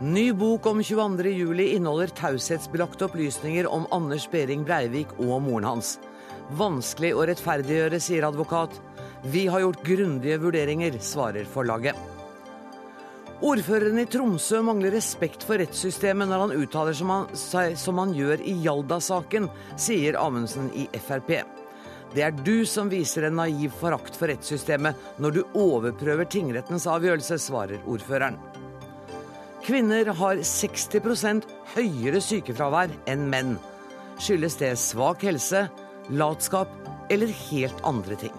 Ny bok om 22.07 inneholder taushetsbelagte opplysninger om Anders Behring Breivik og moren hans. Vanskelig å rettferdiggjøre, sier advokat. Vi har gjort grundige vurderinger, svarer forlaget. Ordføreren i Tromsø mangler respekt for rettssystemet når han uttaler seg som han gjør i Jalda-saken, sier Amundsen i Frp. Det er du som viser en naiv forakt for rettssystemet når du overprøver tingrettens avgjørelse, svarer ordføreren. Kvinner har 60% høyere sykefravær enn menn. Skyldes det svak helse, latskap eller helt andre ting?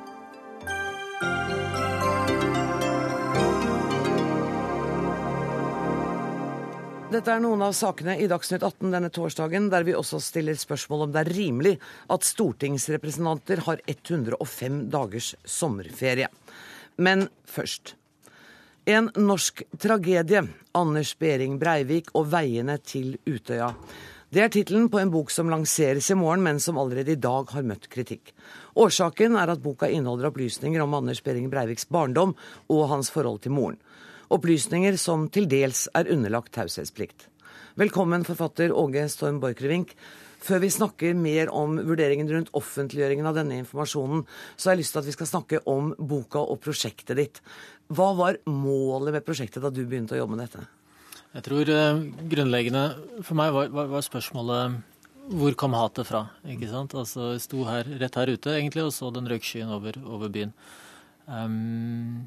Dette er noen av sakene i Dagsnytt 18 denne torsdagen, der vi også stiller spørsmål om det er rimelig at stortingsrepresentanter har 105 dagers sommerferie. Men først. En norsk tragedie. Anders Behring Breivik og veiene til Utøya. Det er tittelen på en bok som lanseres i morgen, men som allerede i dag har møtt kritikk. Årsaken er at boka inneholder opplysninger om Anders Behring Breiviks barndom og hans forhold til moren. Opplysninger som til dels er underlagt taushetsplikt. Velkommen, forfatter Åge Storm Borchgrevink. Før vi snakker mer om vurderingen rundt offentliggjøringen av denne informasjonen, så har jeg lyst til at vi skal snakke om boka og prosjektet ditt. Hva var målet med prosjektet da du begynte å jobbe med dette? Jeg tror uh, grunnleggende for meg var, var, var, spørsmålet hvor kom hatet fra? ikke sant? Altså, Jeg sto her, rett her ute egentlig og så den røykskyen over, over byen. Um,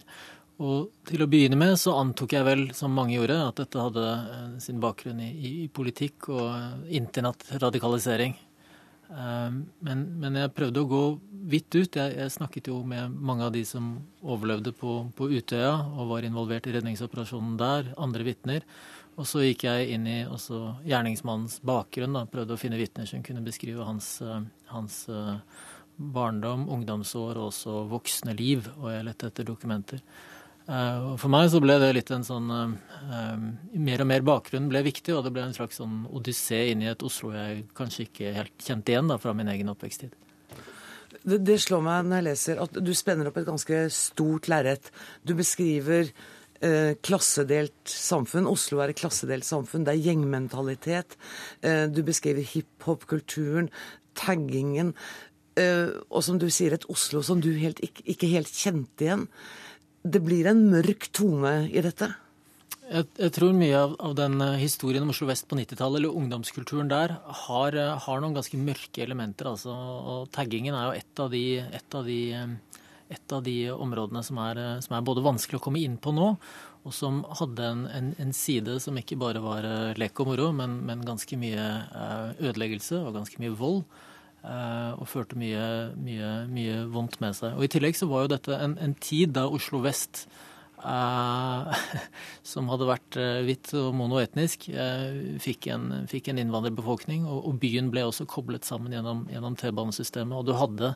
og til å begynne med så antok jeg vel, som mange gjorde, at dette hadde eh, sin bakgrunn i, i politikk og eh, internettradikalisering. Men, men, jeg prøvde å gå vidt ut. Jeg, jeg, snakket jo med mange av de som overlevde på, på Utøya og var involvert i redningsoperasjonen der, andre vitner. Og så gikk jeg inn i gjerningsmannens bakgrunn, da, prøvde å finne vitner som kunne beskrive hans, eh, hans barndom, ungdomsår og også voksne liv. Og jeg lette etter dokumenter. Eh, for meg så ble det litt en sånn eh, Mer og mer bakgrunn ble viktig, og det ble en slags sånn odyssé inn i et Oslo jeg kanskje ikke helt kjente igjen da, fra min egen oppveksttid. Det, det, slår meg når jeg leser at du spenner opp et ganske stort lerret. Du beskriver eh, klassedelt samfunn. Oslo er et klassedelt samfunn. Det er gjengmentalitet. Eh, du beskriver hiphop-kulturen, taggingen. Eh, og som du sier, et Oslo som du helt, ikke helt kjente igjen det blir en mørk tone i dette? Jeg, jeg tror mye av, av, den eh, historien om Oslo vest på 90-tallet, eller ungdomskulturen der, har, eh, har, noen ganske mørke elementer. Altså, og taggingen er jo et av de, et av de, eh, et av de områdene som er, som er, både vanskelig å komme inn på nå, og som hadde en, en, en side som ikke bare var lek og moro, men, men ganske mye ødeleggelse og ganske mye vold. Eh, og førte mye, mye, mye, vondt med seg. Og I tillegg så var jo dette en, en tid da Oslo vest, eh, som hadde vært eh, hvitt og monoetnisk, eh, fikk, en, fikk en innvandrerbefolkning. Og, og, byen ble også koblet sammen gjennom, gjennom T-banesystemet. Og du hadde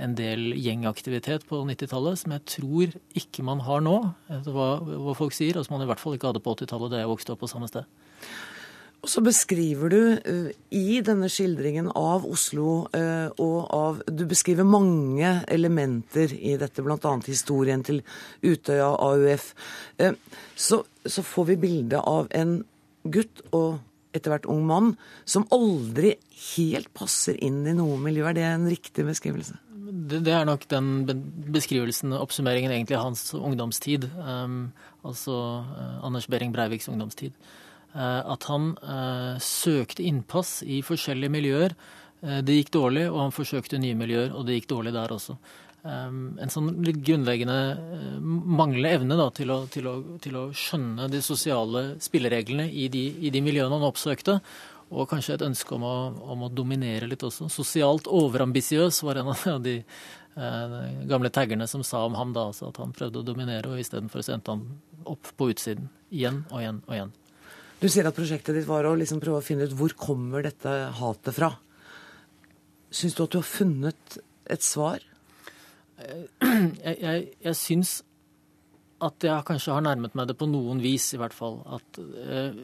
en del gjengaktivitet på 90-tallet som jeg tror ikke man har nå, etter hva, hva folk sier, og som man i hvert fall ikke hadde på 80-tallet da jeg vokste opp på samme sted. Og så beskriver du uh, i denne skildringen av Oslo uh, og av Du beskriver mange elementer i dette, bl.a. historien til Utøya AUF. Uh, så, så, får vi bilde av en gutt og etter hvert ung mann som aldri helt passer inn i noe miljø. Er det en riktig beskrivelse? Det, er nok den beskrivelsen, oppsummeringen egentlig av hans ungdomstid. Um, altså Anders Behring Breiviks ungdomstid. Eh, at han eh, søkte innpass i forskjellige miljøer. Eh, det gikk dårlig, og han forsøkte nye miljøer, og det gikk dårlig der også. En sånn litt grunnleggende manglende evne da, til, å, til, å, til, å, skjønne de sosiale spillereglene i de, i de, miljøene han oppsøkte. Og kanskje et ønske om å, om å dominere litt også. Sosialt overambisiøs var en av de eh, gamle taggerne som sa om ham da, altså at han prøvde å dominere, og istedenfor sendte han opp på utsiden. Igjen og igjen og igjen. Du sier at prosjektet ditt var å liksom prøve å finne ut hvor kommer dette hatet fra. Syns du at du har funnet et svar? Jeg, jeg, jeg syns at jeg kanskje har nærmet meg det på noen vis, i hvert fall. At, eh,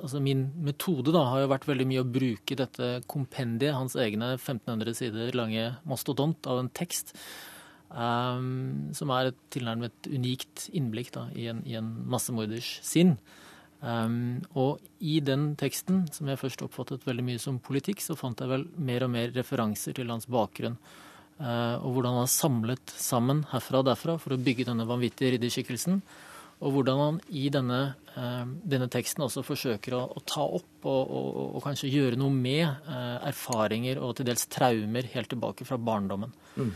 altså min metode da, har jo vært veldig mye å bruke dette kompendiet, hans egne 1500 sider lange mastodont av en tekst, eh, som er et tilnærmet unikt innblikk da, i en, i en massemorders sinn. Um, og i den teksten, som jeg først oppfattet veldig mye som politikk, så fant jeg vel mer og mer referanser til hans bakgrunn. Uh, og hvordan han har samlet sammen herfra og derfra for å bygge denne vanvittige ridderskikkelsen. Og hvordan han i denne, uh, denne teksten også forsøker å, å ta opp og, og, og, kanskje gjøre noe med uh, erfaringer og til dels traumer helt tilbake fra barndommen. Mm.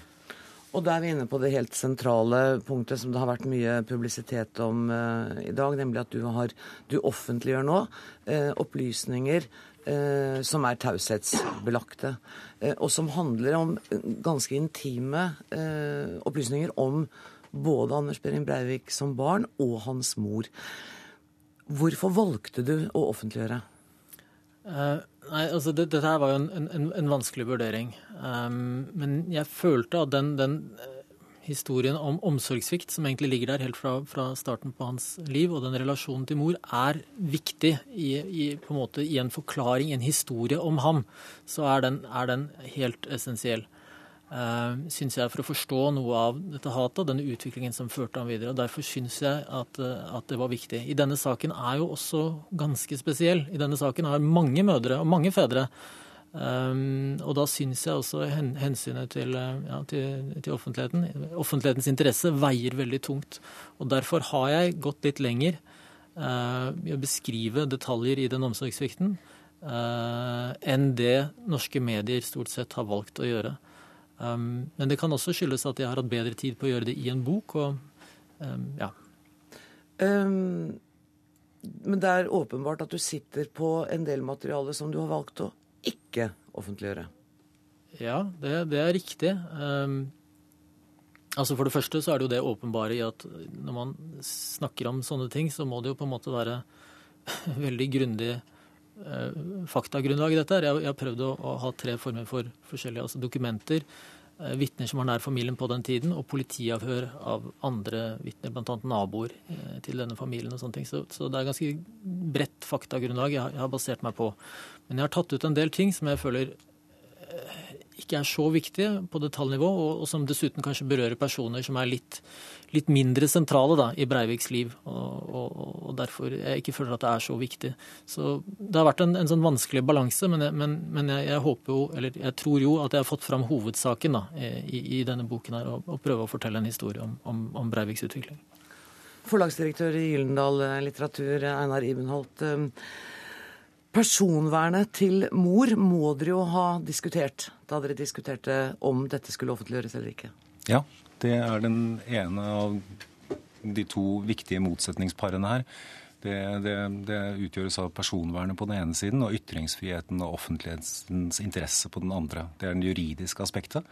Og da er vi inne på det helt sentrale punktet som det har vært mye publisitet om uh, i dag, nemlig at du, har, du offentliggjør nå uh, opplysninger uh, som er taushetsbelagte, og som handler om ganske intime opplysninger om både Anders Behring Breivik som barn og hans mor. Hvorfor valgte du å offentliggjøre? Nei, altså det, Dette her var jo en, en, en vanskelig vurdering. Um, men jeg følte at den, den, eh, historien om omsorgssvikt som egentlig ligger der helt fra, fra, starten på hans liv, og den relasjonen til mor, er viktig i, i, en måte, i en forklaring, en historie om ham. Så er den, er den helt essensiell. Uh, syns jeg, for å forstå noe av dette hatet og denne utviklingen som førte ham videre. og Derfor syns jeg at, uh, at, det var viktig. I denne saken er jo også ganske spesiell. I denne saken har mange mødre og mange fedre. Um, og da syns jeg også hen, hensynet til, ja, til, til, offentligheten, offentlighetens interesse, veier veldig tungt. Og derfor har jeg gått litt lenger uh, i å beskrive detaljer i den omsorgssvikten enn det norske medier stort sett har valgt å gjøre. Um, men det kan også skyldes at jeg har hatt bedre tid på å gjøre det i en bok. og um, ja. Um, men det er åpenbart at du sitter på en del materiale som du har valgt å ikke offentliggjøre. Ja, det, det er riktig. Um, altså For det første så er det jo det åpenbare i at når man snakker om sånne ting, så må det jo på en måte være veldig grundig faktagrunnlag i dette. Jeg, har prøvd å, ha tre former for forskjellige altså dokumenter. Eh, vitner som var nær familien på den tiden, og politiavhør av andre vitner, bl.a. naboer eh, til denne familien. og sånne ting. Så, så det er ganske bredt faktagrunnlag jeg, har basert meg på. Men jeg har tatt ut en del ting som jeg føler ikke er så viktige på detaljnivå, og, og som dessuten kanskje berører personer som er litt, litt mindre sentrale da, i Breiviks liv, og, og, og, derfor jeg ikke føler at det er så viktig. Så det har vært en, en sånn vanskelig balanse, men, jeg, men, men jeg, jeg, håper jo, eller jeg tror jo at jeg har fått fram hovedsaken da, i, i, denne boken her, og, prøve å fortelle en historie om, om, om Breiviks utvikling. Forlagsdirektør i Gyllendal Litteratur, Einar Ibenholt. Personvernet til mor må dere jo ha diskutert da dere diskuterte om dette skulle offentliggjøres eller ikke? Ja, det er den ene av de to viktige motsetningsparene her. Det, det, det, utgjøres av personvernet på den ene siden og ytringsfriheten og offentlighetens interesse på den andre. Det er det juridiske aspektet.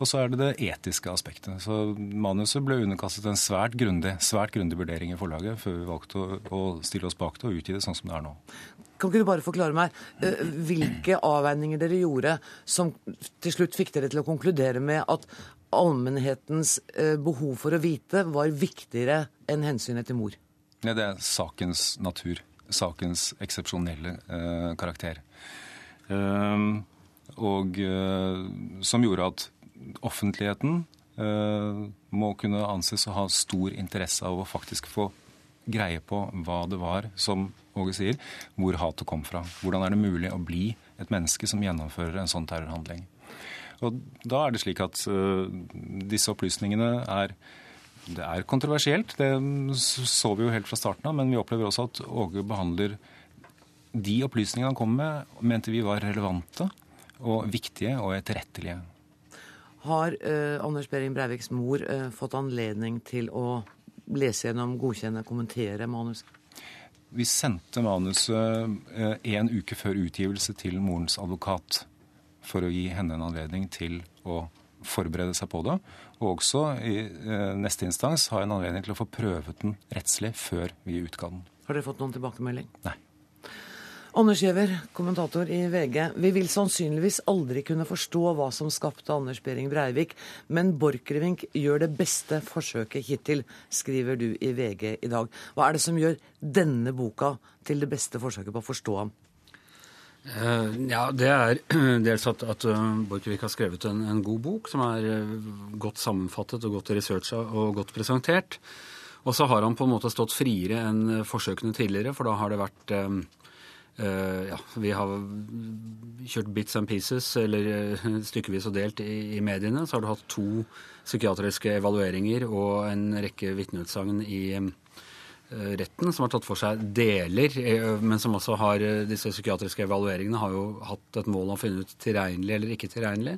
Og så er det det etiske aspektet. Så Manuset ble underkastet en svært grundig, svært grundig vurdering i forlaget før vi valgte å, å stille oss bak det og utgi det sånn som det er nå. Kan ikke du bare forklare meg uh, hvilke avveininger dere gjorde som til slutt fikk dere til å konkludere med at allmennhetens uh, behov for å vite var viktigere enn hensynet til mor? Ja, det er sakens natur. Sakens eksepsjonelle uh, karakter. Ehm, og som gjorde at offentligheten må kunne anses å ha stor interesse av å faktisk få greie på hva det var, som Åge sier, hvor hatet kom fra. Hvordan er det mulig å bli et menneske som gjennomfører en sånn terrorhandling? Og Da er det slik at uh, disse opplysningene er det er kontroversielt, det så vi jo helt fra starten av, men vi opplever også at Åge behandler de opplysningene han kom med, mente vi var relevante og viktige og etterrettelige. Har eh, Anders Behring Breiviks mor eh, fått anledning til å lese gjennom, godkjenne, kommentere manuset? Vi sendte manuset eh, en uke før utgivelse til morens advokat for å gi henne en anledning til å forberede seg på det. Og også i eh, neste instans ha en anledning til å få prøvet den rettslig før vi utga den. Har dere fått noen tilbakemelding? Nei. Anders Giæver, kommentator i VG. Vi vil sannsynligvis aldri kunne forstå hva som skapte Anders Behring Breivik, men Borchgrevink gjør det beste forsøket hittil, skriver du i VG i dag. Hva er det som gjør denne boka til det beste forsøket på å forstå ham? Uh, ja, Det er dels at, at uh, Borchgrevink har skrevet en, en, god bok som er uh, godt sammenfattet og godt researcha og godt presentert. Og så har han på en måte stått friere enn forsøkene tidligere, for da har det vært um, ja, vi har kjørt bits and pieces, eller uh, stykkevis og delt i, i, mediene. Så har du hatt to psykiatriske evalueringer og en rekke vitneutsagn i um, retten som har tatt for seg deler, men som også har Disse psykiatriske evalueringene har jo hatt et mål om å finne ut tilregnelig eller ikke tilregnelig.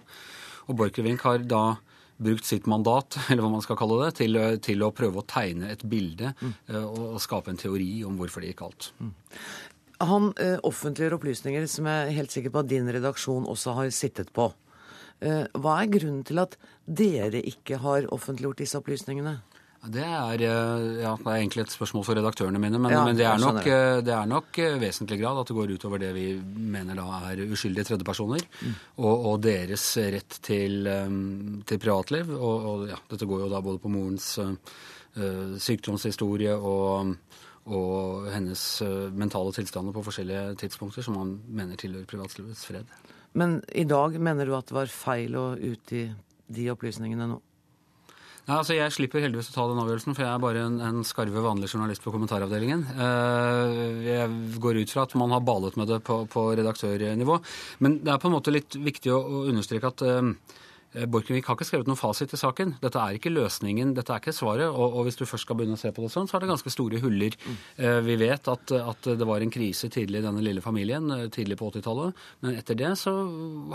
Og Borchgrevink har da brukt sitt mandat, eller hva man skal kalle det, til, til å prøve å tegne et bilde mm. og skape en teori om hvorfor det gikk galt. Mm. Han eh, offentliggjør opplysninger som jeg er helt sikker på at din redaksjon også har sittet på. Eh, hva er grunnen til at dere ikke har offentliggjort disse opplysningene? Det er, eh, ja, det er, egentlig et spørsmål for redaktørene mine, men, ja, men det, er nok, det, er nok, vesentlig grad at det går utover det vi mener da er uskyldige tredjepersoner, mm. og, og, deres rett til, til privatliv. Og, og ja, dette går jo da både på morens uh, sykdomshistorie og, og hennes uh, mentale tilstander på forskjellige tidspunkter som han mener tilhører privatlivets fred. Men i dag mener du at det var feil å utgi de opplysningene nå? Nei, altså Jeg slipper heldigvis å ta den avgjørelsen, for jeg er bare en, en skarve, vanlig journalist på kommentaravdelingen. Eh, jeg går ut fra at man har balet med det på, på redaktørnivå. Men det er på en måte litt viktig å, å understreke at eh, Eh, Borchgrevink har ikke skrevet noen fasit i saken. Dette er ikke løsningen, dette er ikke svaret. Og, og, hvis du først skal begynne å se på det sånn, så er det ganske store huller. Mm. Eh, vi vet at, at, det var en krise tidlig i denne lille familien, eh, tidlig på 80-tallet. Men etter det så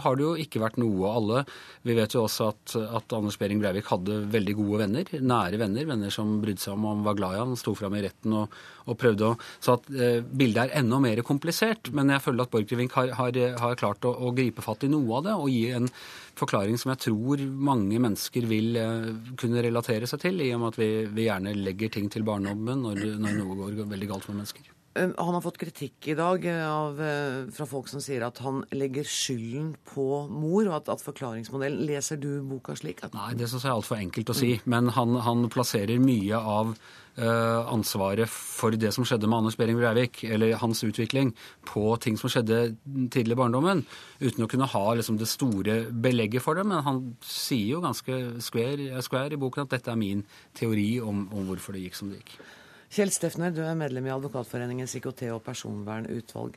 har det jo ikke vært noe. av Alle Vi vet jo også at, at Anders Behring Breivik hadde veldig gode venner. Nære venner. Venner som brydde seg om han var glad i han, sto fram i retten og, og prøvde å Så at eh, bildet er enda mer komplisert. Men jeg føler at Borchgrevink har, har, har, klart å, å gripe fatt i noe av det og gi en forklaring som jeg tror mange mennesker vil eh, kunne relatere seg til, i og med at vi, vi gjerne legger ting til barndommen når, når noe går veldig galt med mennesker. Eh, han har fått kritikk i dag eh, av, fra folk som sier at han legger skylden på mor, og at, at forklaringsmodellen Leser du boka slik? At... Nei, det syns jeg er altfor enkelt å si. Men han, han plasserer mye av Eh, ansvaret for det som skjedde med Anders Behring Breivik, eller hans utvikling, på ting som skjedde tidlig i barndommen, uten å kunne ha liksom, det store belegget for det. Men han sier jo ganske square i boken at dette er min teori om, om hvorfor det gikk som det gikk. Kjell Steffner, du er medlem i Advokatforeningens IKT- og personvernutvalg.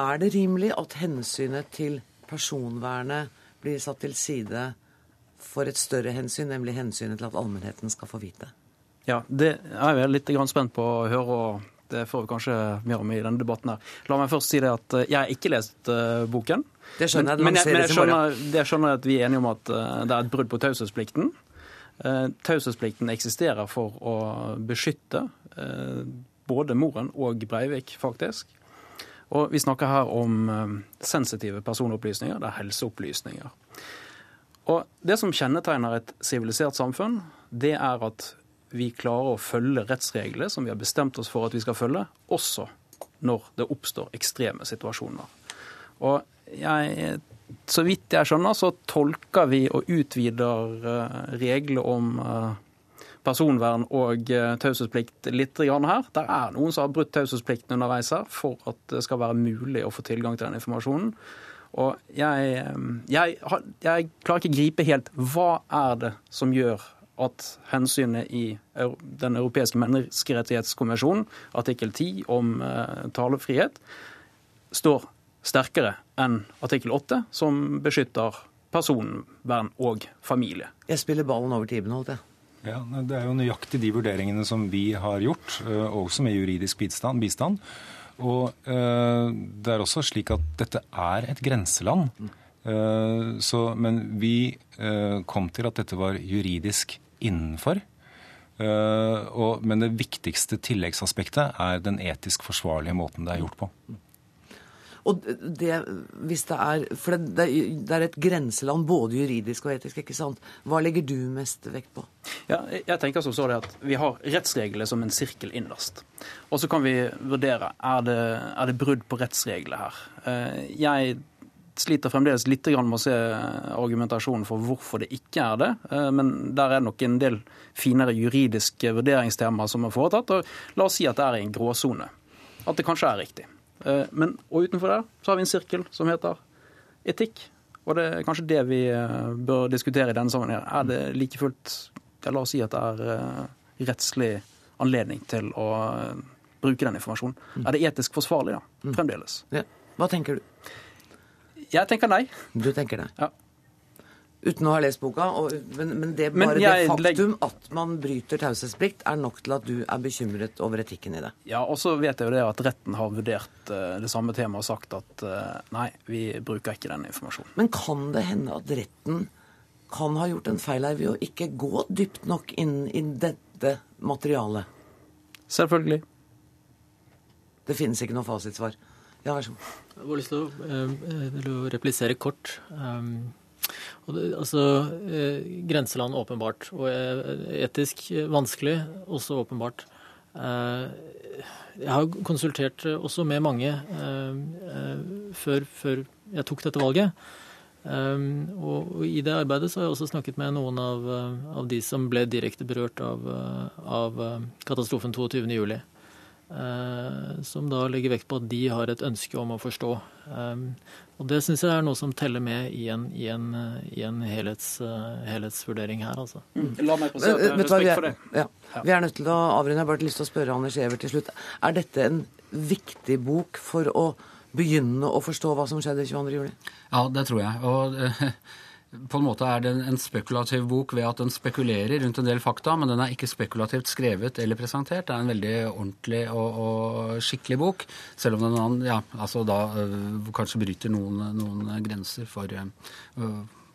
Er det rimelig at hensynet til personvernet blir satt til side for et større hensyn, nemlig hensynet til at allmennheten skal få vite? Ja, det er jeg litt spent på å høre. og det får vi kanskje mer om i denne debatten. her. La meg først si det at eh, jeg har ikke lest uh, boken. Det skjønner jeg. Men, jeg, men jeg, skjønner, det skjønner at vi er enige om at uh, det er et brudd på taushetsplikten. Uh, taushetsplikten eksisterer for å beskytte både moren og Breivik, faktisk. Og vi snakker her om sensitive personopplysninger. Det er helseopplysninger. Og det som kjennetegner et sivilisert samfunn, det er at vi klarer å følge rettsreglene som vi har bestemt oss for at vi skal følge, også når det oppstår ekstreme situasjoner. Og jeg, så vidt jeg skjønner, så tolker vi og utvider uh, regler om uh, personvern og uh, taushetsplikt litt her. Det er noen som har brutt taushetsplikten underveis her for at det skal være mulig å få tilgang til den informasjonen. Og jeg, jeg, jeg klarer ikke å gripe helt hva er det som gjør at hensynet i Den europeiske menneskerettighetskonvensjonen, artikkel 10 om eh, talefrihet, står sterkere enn artikkel 8, som beskytter personvern og familie. Jeg spiller ballen over til Iben, jeg. Ja, Det er jo nøyaktig de vurderingene som vi har gjort, eh, også med juridisk bistand. bistand. Og uh, det er også slik at dette er et grenseland. Uh, så, men vi kom til at dette var juridisk innenfor. Uh, og, men det viktigste tilleggsaspektet er den etisk forsvarlige måten det er gjort på. Og det, hvis det er, For det, det, er et grenseland både juridisk og etisk, ikke sant? Hva legger du mest vekt på? Ja, jeg tenker som så det at Vi har rettsreglene som en sirkel innerst. Og så kan vi vurdere er det er det brudd på rettsreglene her. Uh, jeg sliter fremdeles litt med å se argumentasjonen for hvorfor det ikke er det. Eh, men der er nok en del finere juridiske vurderingstemaer som er foretatt. og La oss si at det er i en gråsone. At det kanskje er riktig. Eh, men, og utenfor der så har vi en sirkel som heter etikk. Og det er kanskje det vi eh, bør diskutere i denne sammenhengen. Er det like fullt La oss si at det er rettslig anledning til å bruke den informasjonen. Er det etisk forsvarlig, da? Fremdeles. Ja. Hva tenker du? Jeg tenker nei. Du tenker nei. Ja. Uten å ha lest boka, og, men, men det Men bare jeg det faktum at man bryter taushetsplikt, er nok til at du er bekymret over etikken i det. Ja, og så vet jeg jo det at retten har vurdert uh, det samme temaet og sagt at uh, nei, vi bruker ikke den informasjonen. Men kan det hende at retten kan ha gjort en feil her ved å ikke gå dypt nok inn i dette materialet? Selvfølgelig. Det finnes ikke noe fasitsvar. Ja, vær så god. Jeg har lyst til å, eh, til å replisere kort. Um, det, altså, eh, Grenseland åpenbart, og eh, etisk vanskelig også åpenbart. Eh, jeg har konsultert også med mange eh, eh, før, før jeg tok dette valget. Um, og, og I det arbeidet så har jeg også snakket med noen av, eh, av de som ble direkte berørt av, eh, av eh, katastrofen 22.07. Uh, som da legger vekt på at de har et ønske om å forstå. Um, og Det syns jeg er noe som teller med i en, i en, eh, i en helhets, uh, helhetsvurdering her. altså. La meg på si at jeg har respekt for det. ja, vi er nødt til å avrunde. Jeg har bare lyst til å spørre Anders Giæver til slutt. Er dette en viktig bok for å begynne å forstå hva som skjedde 22.07.? Ja, det tror jeg. Og eh, på en måte er det en spekulativ bok ved at den spekulerer rundt en del fakta, men den er ikke spekulativt skrevet eller presentert. Det er en veldig ordentlig og, og skikkelig bok, selv om den ja, altså da øh, kanskje bryter noen, noen grenser for øh,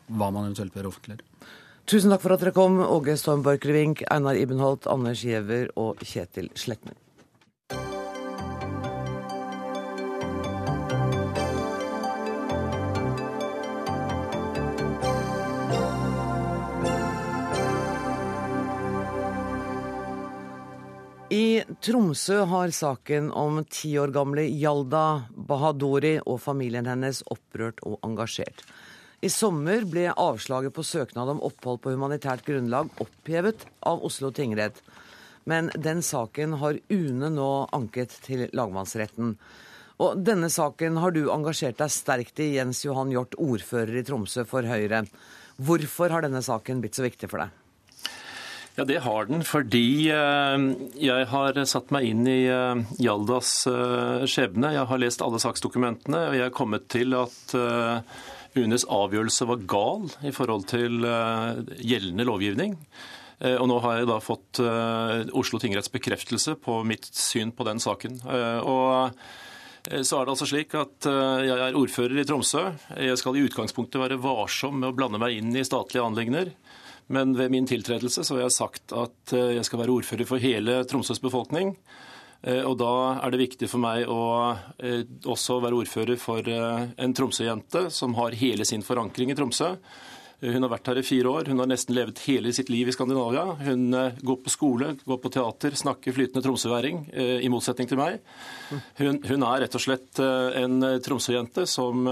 hva man eventuelt bør offentliggjøre. Tusen takk for at dere kom, Åge Storm Borchgrevink, Einar Ibenholt, Anders Giæver og Kjetil Sletner. Tromsø har saken om ti år gamle Yalda Bahadori og familien hennes opprørt og engasjert. I sommer ble avslaget på søknad om opphold på humanitært grunnlag opphevet av Oslo tingrett. Men den saken har UNE nå anket til lagmannsretten. Og denne saken har du engasjert deg sterkt i, Jens Johan Hjort, ordfører i Tromsø for Høyre. Hvorfor har denne saken blitt så viktig for deg? Ja, Det har den fordi eh, jeg har satt meg inn i Hjaldas eh, skjebne. Jeg har lest alle saksdokumentene, og jeg er kommet til at UNEs avgjørelse var gal i forhold til gjeldende lovgivning. Og nå har jeg da fått Oslo tingretts bekreftelse på mitt syn på den saken. Og så er det altså slik at Jeg er ordfører i Tromsø. Jeg skal i utgangspunktet være varsom med å blande meg inn i statlige anliggender. Men ved min tiltredelse så har jeg sagt at jeg skal være ordfører for hele Tromsøs befolkning. Og da er det viktig for meg å også være ordfører for en Tromsø-jente som har hele sin forankring i Tromsø. Hun har vært her i fire år. Hun har nesten levet hele sitt liv i Skandinavia. Hun går på skole, går på teater, snakker flytende tromsøværing, i motsetning til meg. Hun, hun er rett og slett en Tromsø-jente som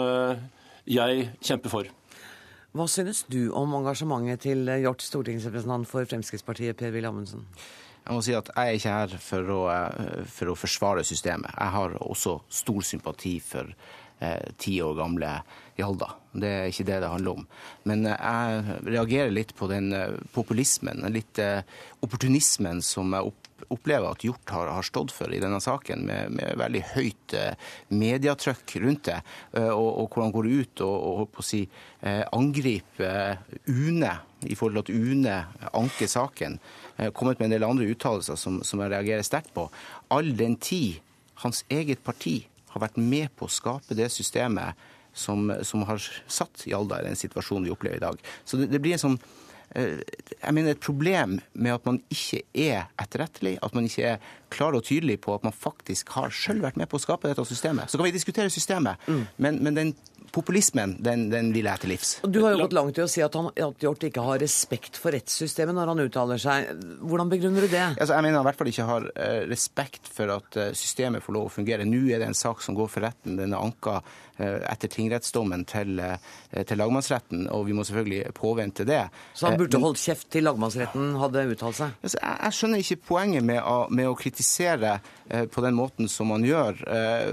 jeg kjemper for. Hva synes du om engasjementet til Hjort, stortingsrepresentant for Fremskrittspartiet, Per-Willy Amundsen? Jeg må si at jeg er ikke her for å, for å forsvare systemet. Jeg har også stor sympati for ti eh, år gamle Hjalda. Det er ikke det det handler om. Men jeg reagerer litt på den populismen, den litt opportunismen som jeg opplever at Hjort har, har, stått for i denne saken, med, med veldig høyt mediatrykk rundt det, og, og hvor han går ut og, og på å si, angriper UNE i forhold til at UNE anker saken. Kommet med en del andre uttalelser som, som jeg reagerer sterkt på. All den tid hans eget parti har vært med på å skape det systemet som, som har satt Hjalda i den situasjonen vi opplever i dag. Så det, det blir en sånn jeg mener et problem med at man ikke er etterrettelig, at man ikke er klar og tydelig på at man faktisk har selv vært med på å skape dette systemet. Så kan vi diskutere systemet, mm. men, men, den populismen, den, den, vil jeg til livs. Du har jo gått langt i å si at, han, at Hjort ikke har respekt for rettssystemet når han uttaler seg. Hvordan begrunner du det? Altså, jeg mener han i hvert fall ikke har uh, respekt for at uh, systemet får lov å fungere. Nå er det en sak som går for retten. Den er anka etter tingrettsdommen til, til, lagmannsretten, og vi må selvfølgelig påvente det. Så han burde holdt kjeft til lagmannsretten hadde uttalt seg? Altså, jeg, jeg, skjønner ikke poenget med å, med å kritisere på den måten som man gjør,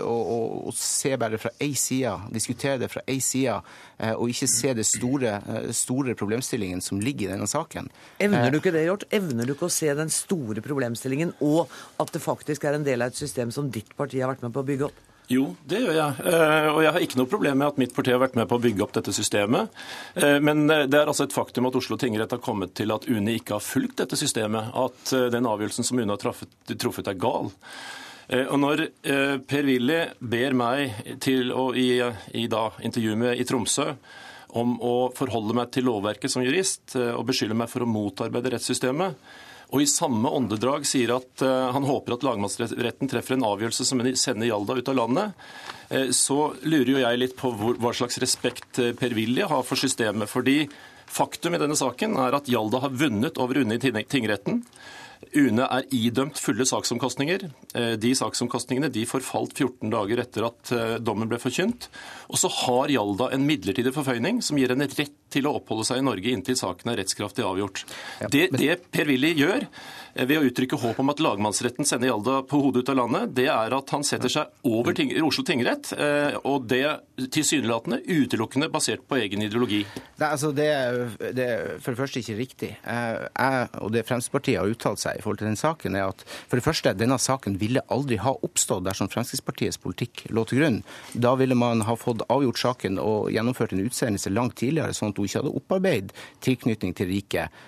og, og, og se bare fra ei side, diskutere det fra ei side, og ikke se det store, store problemstillingen som ligger i denne saken. Evner du ikke det, Hjort? Evner du ikke å se den store problemstillingen, og at det faktisk er en del av et system som ditt parti har vært med på å bygge opp? Jo, det gjør jeg. Eh, og jeg har ikke noe problem med at mitt parti har vært med på å bygge opp dette systemet. Eh, men eh, det er altså et faktum at Oslo tingrett har kommet til at UNE ikke har fulgt dette systemet. At den avgjørelsen som UNE har truffet, er gal. Og når Per-Willy ber meg til å i, i da, intervjuet med i Tromsø om å forholde meg til lovverket som jurist og beskylder meg for å motarbeide rettssystemet, og i samme åndedrag sier at uh, han håper at lagmannsretten treffer en avgjørelse som sender Jalda ut av landet, uh, så lurer jo jeg litt på hva slags respekt uh, Per Willy har for systemet. Fordi faktum i denne saken er at Jalda har vunnet over UNE i tingretten. UNE er idømt fulle saksomkostninger. Eh, de saksomkostningene de forfalt 14 dager etter at eh, dommen ble forkynt. Og så har Hjalda en midlertidig forføyning som gir henne rett til å oppholde seg i Norge inntil saken er rettskraftig avgjort. Det, det Per-Willy gjør, Eh, ved å uttrykke håp om at lagmannsretten sender Hjalda på hodet ut av landet, det er at han setter seg over ting, Oslo tingrett, eh, og det tilsynelatende utelukkende basert på egen ideologi. Det, altså, det, det er for det første ikke riktig. Eh, jeg og det Fremskrittspartiet har uttalt seg i forhold til den saken, er at for det første, denne saken ville aldri ha oppstått dersom Fremskrittspartiets politikk lå til grunn. Da ville man ha fått avgjort saken og gjennomført en utsendelse langt tidligere, sånn at hun ikke hadde opparbeidet tilknytning til riket,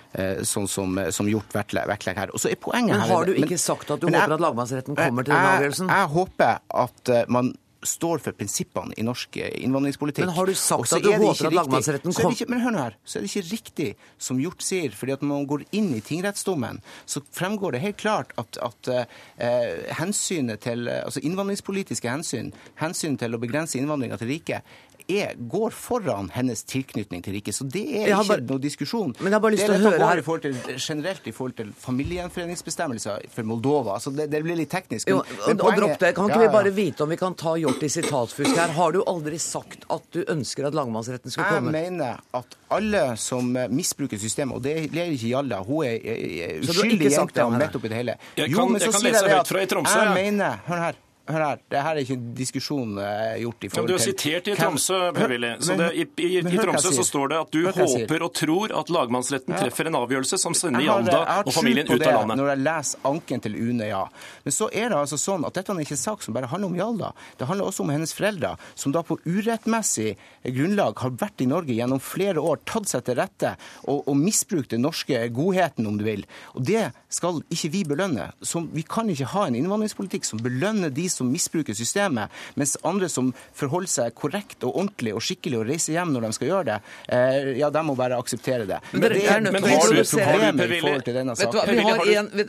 sånn som, som gjort vektlegg her. Og så er poenget her... Men har du ikke sagt at du håper at lagmannsretten kommer til den avgjørelsen? Jeg, jeg håper at eh, man står for prinsippene i norsk eh, innvandringspolitikk. Men har du sagt at du håper at lagmannsretten kommer Men hør nå her, så er det ikke riktig som Hjort sier. fordi at når man går inn i tingrettsdommen, så fremgår det helt klart at, at eh, hensynet til, altså innvandringspolitiske hensyn, hensyn til å begrense innvandringa til riket, er, går foran hennes tilknytning til riket. Så det er ikke bare, noe diskusjon. Men jeg har bare lyst til å høre her... Til, generelt i forhold til familiegjenforeningsbestemmelser for Moldova. Altså det, det, blir litt teknisk. Men, jo, men og dropp det. Kan ikke ja, ja. vi bare vite om vi kan ta Hjort i sitatfusk her? Har du aldri sagt at du ønsker at lagmannsretten skal komme? Jeg mener at alle som misbruker systemet, og det gjelder ikke Jalla, hun er uskyldig jente midt oppi det hele. Jeg kan, jo, men så jeg kan lese høyt fra i Tromsø. Jeg mener, hør her, Hør her, det her er ikke en diskusjon uh, gjort i forhold til Du har sitert i Tromsø, Per-Willy. Så det, i, i, i, Tromsø så står det at du håper og tror at lagmannsretten treffer en avgjørelse som sender Jalda og familien ut av landet. Når jeg leser anken til UNE, ja. Men så er det altså sånn at dette er ikke en sak som bare handler om Jalda. Det handler også om hennes foreldre, som da på urettmessig grunnlag har vært i Norge gjennom flere år, tatt seg til rette og, og misbrukt den norske godheten, om du vil. Og det skal ikke vi belønne. Som, vi kan ikke ha en innvandringspolitikk som belønner de som misbruker systemet, mens andre som forholder seg korrekt og ordentlig og skikkelig og reiser hjem når de skal gjøre det, eh, ja, de må bare akseptere det. Men, det, er, nødt til å problemer i forhold til denne saken? Vi har en, vi,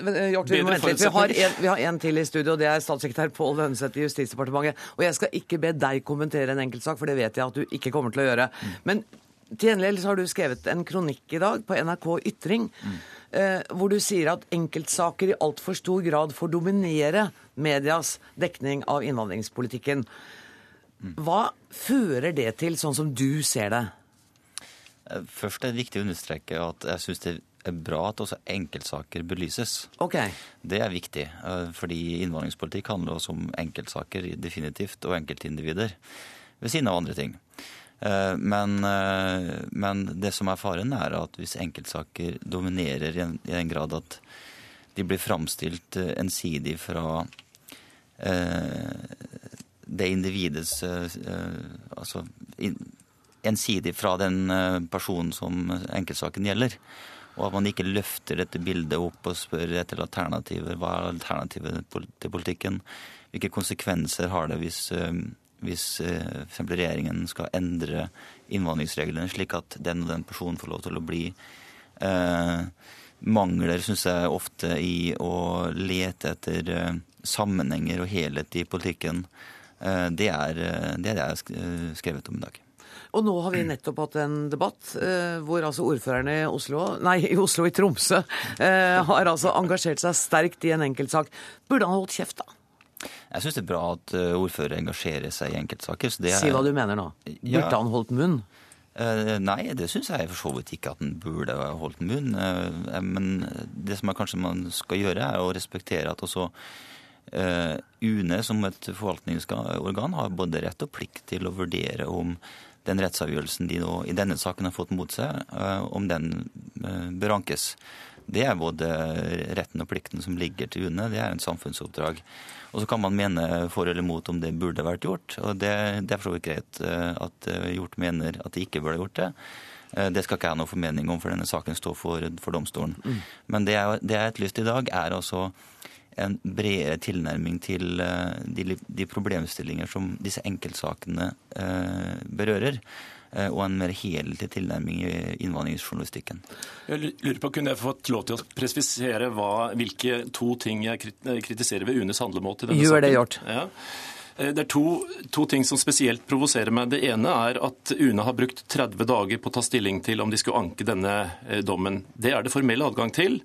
har en, vi har en til i studio, og det er statssekretær Pål Lønseth i Justisdepartementet. Og jeg skal ikke be deg kommentere en enkeltsak, for det vet jeg at du ikke kommer til å gjøre. Men til gjengjeld har du skrevet en kronikk i dag på NRK Ytring. Mm hvor du sier at enkeltsaker i altfor stor grad får dominere medias dekning av innvandringspolitikken. Hva fører det til, sånn som du ser det? Eh, først er det viktig å understreke at jeg syns det er bra at også enkeltsaker belyses. Okay. Det er viktig, eh, fordi innvandringspolitikk handler også om enkeltsaker definitivt, og enkeltindivider ved siden av andre ting. Eh, men, eh, men, det som er faren, er at hvis enkeltsaker dominerer i en, i en grad at de blir framstilt eh, ensidig fra det individets Altså ensidig fra den personen som enkeltsaken gjelder. Og at man ikke løfter dette bildet opp og spør etter alternativer. Hva er alternativet til politikken? Hvilke konsekvenser har det hvis hvis eh, f.eks. regjeringen skal endre innvandringsreglene slik at den og den personen får lov til å bli. Eh, mangler, syns jeg, ofte i å lete etter eh, sammenhenger og helhet i politikken. Eh, det, er, eh, det er det jeg har skrevet om i dag. Og nå har vi nettopp hatt en debatt eh, hvor altså ordførerne i Oslo, nei, i Oslo i Tromsø eh, har altså engasjert seg sterkt i en enkeltsak. Burde han holdt kjeft, da? Jeg syns det er bra at ordfører engasjerer seg i enkeltsaker. si hva du mener nå. Burde ja. han holdt munn? Eh, nei, det syns jeg for så vidt ikke at han burde holdt munn. Eh, men det som er kanskje man skal gjøre, er å respektere at også eh, UNE som et forvaltningsorgan har både rett og plikt til å vurdere om den rettsavgjørelsen de nå i denne saken har fått mot seg, om den bør ankes. Det er både retten og plikten som ligger til UNE. Det er en samfunnsoppdrag. Og så kan man mene for eller mot om det burde vært gjort. Og det, det er for så vidt greit eh, at eh, Hjort mener at det ikke burde gjort det. Eh, det skal ikke jeg ha noen formening om, for denne saken står for, for domstolen. Mm. Men det jeg, det jeg har etterlyst i dag, er altså en bredere tilnærming til de, de problemstillinger som disse enkeltsakene eh, berører. Eh, og en mer helhetlig tilnærming i innvandringsjournalistikken. Jeg lurer på, Kunne jeg fått lov til å presisere hva, hvilke to ting jeg kritiserer ved UNEs handlemåte i denne Gjør det, Hjort. Ja. Eh, det er to, to, ting som spesielt provoserer meg. Det ene er at UNE har brukt 30 dager på å ta stilling til om de skulle anke denne eh, dommen. Det er det formell adgang til,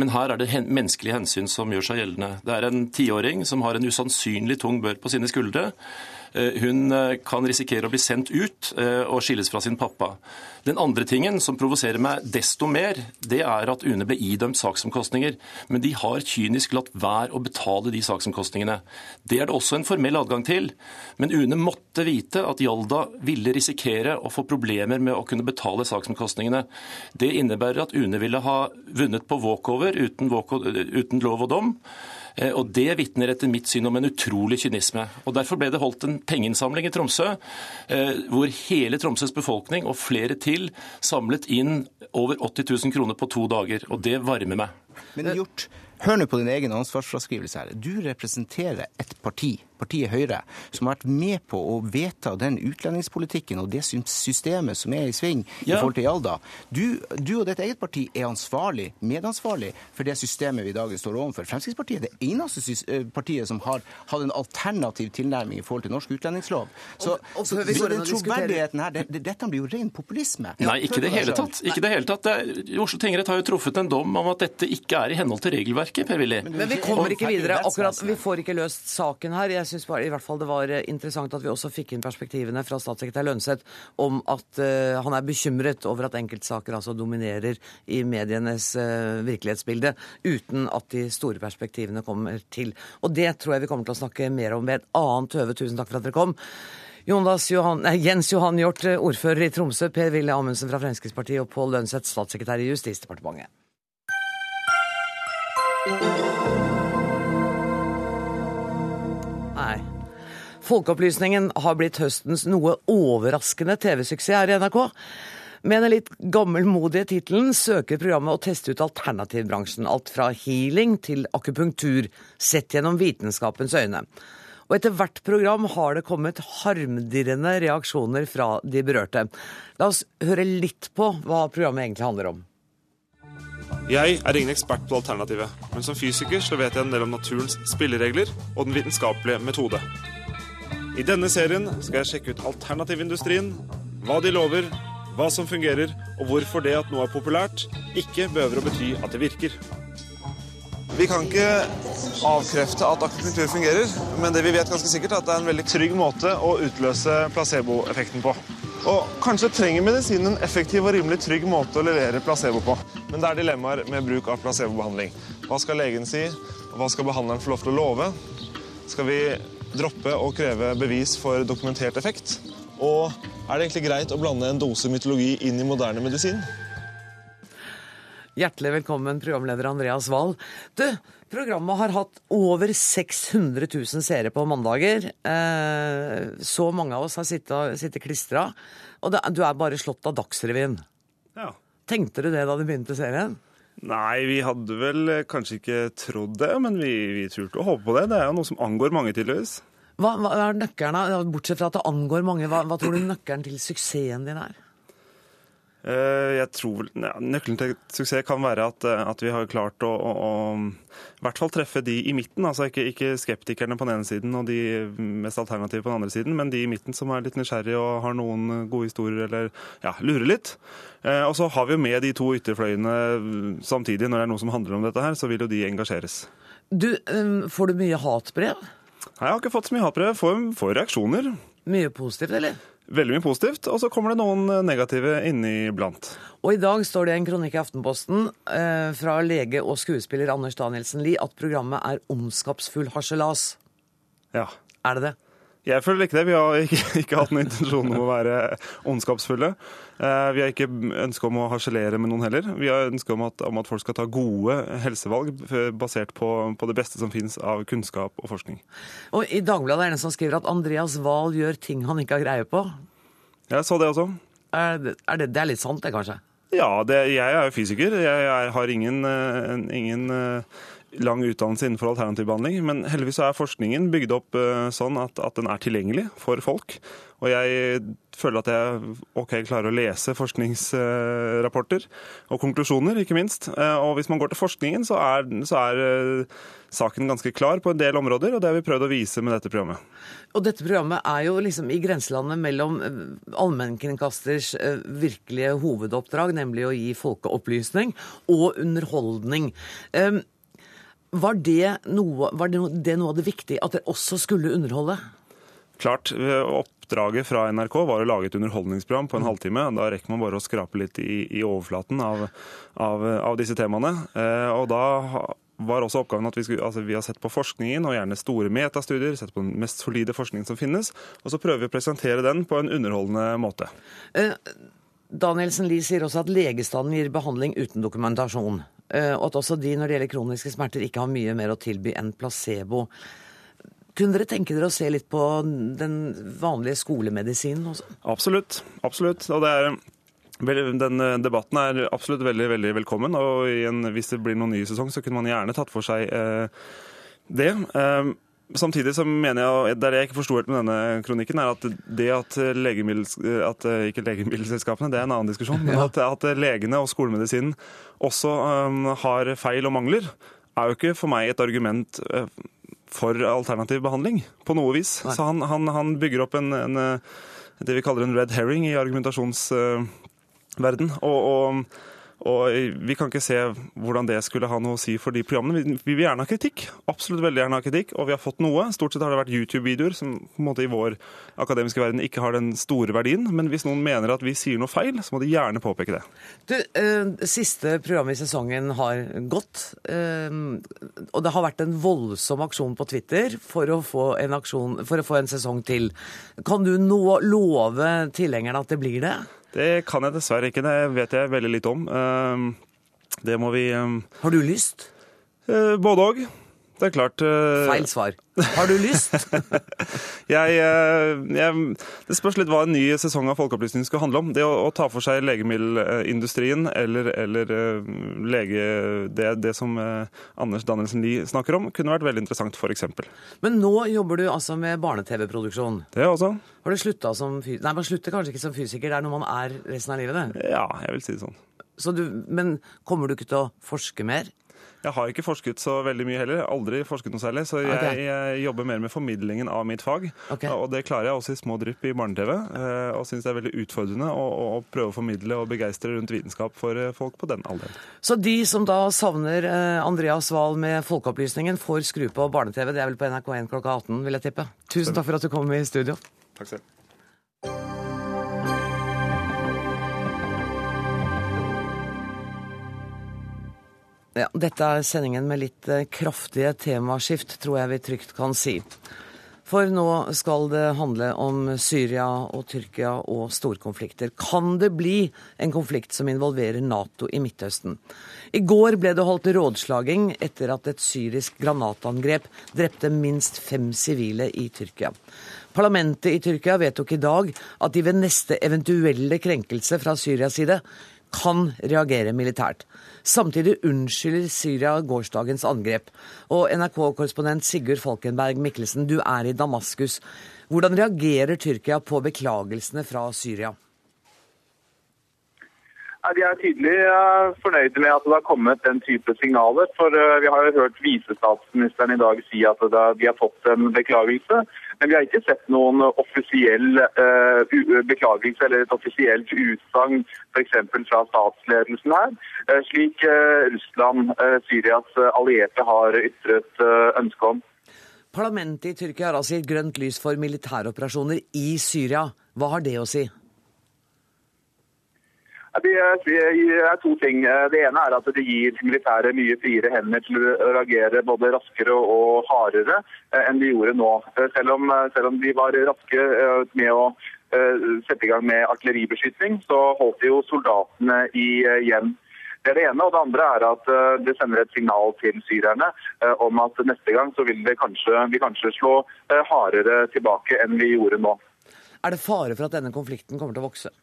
men her er det menneskelige hensyn som gjør seg gjeldende. Det er en tiåring som har en usannsynlig tung bør på sine skuldre. Eh, hun eh, kan risikere å bli sendt ut eh, og skilles fra sin pappa. Den andre tingen som provoserer meg desto mer, det er at UNE ble idømt saksomkostninger. Men de har kynisk latt være å betale de saksomkostningene. Det er det også en formell adgang til. Men UNE måtte vite at Hjalda ville risikere å få problemer med å kunne betale saksomkostningene. Det innebærer at UNE ville ha vunnet på walkover uten, walkover, uten lov og dom. Eh, og Det vitner etter mitt syn om en utrolig kynisme. Og Derfor ble det holdt en pengeinnsamling i Tromsø, eh, hvor hele Tromsøs befolkning og flere til samlet inn over 80 000 kroner på to dager. Og det varmer meg. Men gjort, Hør nå på din egen ansvarsfraskrivelse her. Du representerer et parti partiet Høyre, som har vært med på å vedta den utlendingspolitikken og det systemet som er i sving ja. i forhold til Hjalda. Du, du, og ditt eget parti er ansvarlig, medansvarlig for det systemet vi i dag står overfor. Fremskrittspartiet er det eneste eh, partiet som har hatt en alternativ tilnærming i forhold til norsk utlendingslov. Så, og, og, så, så den troverdigheten her, det, det, dette blir jo ren populisme. Nei, ikke det hele tatt. Ikke det hele tatt. Det, Oslo tingrett har jo truffet en dom om at dette ikke er i henhold til regelverket, Per-Willy. Men, Men vi kommer ikke videre. Akkurat, Vi får ikke løst saken her. Jeg syns i hvert fall det var eh, interessant at vi også fikk inn perspektivene fra statssekretær Lønseth om at uh, han er bekymret over at enkeltsaker altså dominerer i medienes uh, virkelighetsbilde, uten at de store perspektivene kommer til. Og det tror jeg vi kommer til å snakke mer om ved et annet høve. Tusen takk for at dere kom. Johan, nei, Jens Johan Hjort, ordfører i Tromsø, Per Wille Amundsen fra Fremskrittspartiet og Pål Lønseth, statssekretær i Justisdepartementet. Folkeopplysningen har blitt høstens noe overraskende TV-suksess her i NRK. Med den litt gammelmodige tittelen søker programmet å teste ut alternativbransjen. Alt fra healing til akupunktur, sett gjennom vitenskapens øyne. Og etter hvert program har det kommet harmdirrende reaksjoner fra de berørte. La oss høre litt på hva programmet egentlig handler om. Jeg er ingen ekspert på alternativet, men som fysiker så vet jeg en del om naturens spilleregler og den vitenskapelige metode. I denne serien skal jeg sjekke ut alternativindustrien, hva de lover, hva som fungerer, og hvorfor det at noe er populært, ikke behøver å bety at det virker. Vi kan ikke avkrefte at akupunktur fungerer, men det vi vet ganske sikkert er at det er en veldig trygg måte å utløse placeboeffekten på. Og kanskje trenger medisinen en effektiv og rimelig trygg måte å levere placebo på. Men det er dilemmaer med bruk av placebobehandling. Hva skal legen si? Hva skal behandleren få lov til å love? Skal vi droppe å kreve bevis for dokumentert effekt? Og er det egentlig greit å blande en dose mytologi inn i moderne medisin? Hjertelig velkommen, programleder Andreas Wahl. Du, Programmet har hatt over 600 000 seere på mandager. Eh, så mange av oss har sittet, sittet klistra. Og du er bare slått av Dagsrevyen. Ja. Tenkte du det da du begynte serien? Nei, vi hadde vel kanskje ikke trodd det, men vi, vi turte å håpe på det. Det er jo noe som angår mange, tydeligvis. Hva, hva er nøkkelen, Bortsett fra at det angår mange, hva, hva tror du nøkkelen til suksessen din er? Eh, jeg tror ja, Nøkkelen til suksess kan være at, eh, at vi har klart å, å, å, i hvert fall treffe de i midten. altså ikke, ikke, skeptikerne på den ene siden og de mest alternative på den andre siden, men de i midten som er litt nysgjerrige og har noen gode historier eller ja, lurer litt. Eh, og så har vi jo med de to ytterfløyene samtidig. Når det er noe som handler om dette her, så vil jo de engasjeres. Du, Får du mye hatbrev? Nei, jeg har ikke fått så mye hatbrev. Får, får reaksjoner. Mye positivt, eller? Veldig mye positivt, og så kommer det noen negative inniblant. Og i dag står det en kronikk i Aftenposten eh, fra lege og skuespiller Anders Danielsen Lie at programmet er ondskapsfull harselas. Ja. Er det det? Jeg føler ikke det. Vi har ikke, ikke hatt noen intensjon om å være ondskapsfulle. Eh, vi har ikke ønske om å harselere med noen heller. Vi har ønske om at, om at folk skal ta gode helsevalg basert på, på det beste som finnes av kunnskap og forskning. Og I Dagbladet er det en som skriver at Andreas Wahl gjør ting han ikke har greie på. Jeg så det også. Er det, er det, det er litt sant, det, kanskje? Ja, det, jeg er jo fysiker. Jeg, jeg har ingen, ingen lang utdannelse innenfor alternativ behandling, men heldigvis er forskningen bygd opp sånn at, at, den er tilgjengelig for folk. Og jeg føler at jeg ok, klarer å lese forskningsrapporter og konklusjoner, ikke minst. Og hvis man går til forskningen, så er, så er saken ganske klar på en del områder, og det har vi prøvd å vise med dette programmet. Og dette programmet er jo liksom i grenselandet mellom allmennkringkasters virkelige hovedoppdrag, nemlig å gi folkeopplysning, og underholdning. Var det noe, var det noe, det noe av det viktige, at det også skulle underholde? Klart. Oppdraget fra NRK var å lage et underholdningsprogram på en halvtime. Da rekker man bare å skrape litt i, i overflaten av, av, av, disse temaene. Og da var også oppgaven at vi, skulle, altså vi har sett på forskningen, og gjerne store metastudier, sett på den mest solide forskningen som finnes, og så prøver vi å presentere den på en underholdende måte. Eh, Danielsen Lie sier også at legestanden gir behandling uten dokumentasjon. Og at også de når det gjelder kroniske smerter ikke har mye mer å tilby enn placebo. Kunne dere tenke dere å se litt på den vanlige skolemedisinen også? Absolutt. Absolutt. Og det er den debatten er absolutt veldig veldig velkommen. og en, Hvis det blir noen ny sesong, så kunne man gjerne tatt for seg eh, det. Eh, Samtidig så mener jeg, Det er det jeg ikke forsto helt med denne kronikken, er at det at, legemiddels, at ikke legemiddelselskapene, det er en annen diskusjon, men at, at legene og skolemedisinen også um, har feil og mangler, er jo ikke for meg et argument for alternativ behandling på noe vis. Nei. Så han, han, han, bygger opp en, en, det vi kaller en red herring i argumentasjonsverden. og, og og Vi kan ikke se hvordan det skulle ha noe å si for de programmene. Vi vil gjerne ha kritikk, absolutt veldig gjerne ha kritikk, og vi har fått noe. Stort sett har det vært YouTube-videoer som på en måte i vår akademiske verden ikke har den store verdien. Men hvis noen mener at vi sier noe feil, så må de gjerne påpeke det. Du, eh, Siste program i sesongen har gått, eh, og det har vært en voldsom aksjon på Twitter for å få en, aksjon, for å få en sesong til. Kan du nå love tilhengerne at det blir det? Det kan jeg dessverre ikke. Det vet jeg veldig litt om. Det må vi Har du lyst? Både òg. Det er klart Feil svar. Har du lyst? jeg, jeg, det spørs litt hva en ny sesong av Folkeopplysning skal handle om. Det å, å ta for seg legemiddelindustrien eller, eller lege, det, det, som Anders Danielsen Lie snakker om, kunne vært veldig interessant, f.eks. Men nå jobber du altså med barne-TV-produksjon? Det også. Har du slutta som fysiker? Nei, man slutter kanskje ikke som fysiker, det er når man er resten av livet, det? Ja, jeg vil si det sånn. Du, men kommer du ikke til å forske mer? Jeg har ikke forsket så veldig mye heller. Aldri forsket noe særlig. Så jeg, okay. jeg jobber mer med formidlingen av mitt fag. Okay. Og det klarer jeg også i små drypp i barne-TV. Og syns det er veldig utfordrende å, å, prøve å formidle og begeistre rundt vitenskap for folk på den alderen. Så de som da savner Andreas Wahl med Folkeopplysningen, får skru på barne-TV. Det er vel på NRK1 klokka 18, vil jeg tippe. Tusen takk for at du kom i studio. Takk selv. Ja, dette er sendingen med litt kraftige temaskift, tror jeg vi trygt kan si. For nå skal det handle om Syria og Tyrkia og storkonflikter. Kan det bli en konflikt som involverer Nato i Midtøsten? I går ble det holdt rådslaging etter at et syrisk granatangrep drepte minst fem sivile i Tyrkia. Parlamentet i Tyrkia vedtok i dag at de ved neste eventuelle krenkelse fra Syrias side kan reagere militært. Samtidig unnskylder Syria gårsdagens angrep. Og NRK-korrespondent Sigurd Falkenberg Mikkelsen, du er i Damaskus. Hvordan reagerer Tyrkia på beklagelsene fra Syria? De er tydelig fornøyde med at det har kommet den type signaler. For vi har jo hørt visestatsministeren i dag si at de har fått en beklagelse. Men vi har ikke sett noen offisiell uh, beklagelse eller et offisielt utsagn f.eks. fra statsledelsen her, uh, slik uh, Russland, Syrias allierte, har ytret ønske om. Parlamentet i Tyrkia har altså gitt grønt lys for militæroperasjoner i Syria. Hva har det å si? Det er to ting. Det ene er at det gir militæret mye friere hender til å reagere både raskere og hardere enn de gjorde nå. Selv om, selv om de var raske med å sette i gang med artilleribeskytning, så holdt de jo soldatene igjen. Det er det ene. Og det andre er at det sender et signal til syrerne om at neste gang så vil kanskje, vi kanskje slå hardere tilbake enn vi gjorde nå. Er det fare for at denne konflikten kommer til å vokse?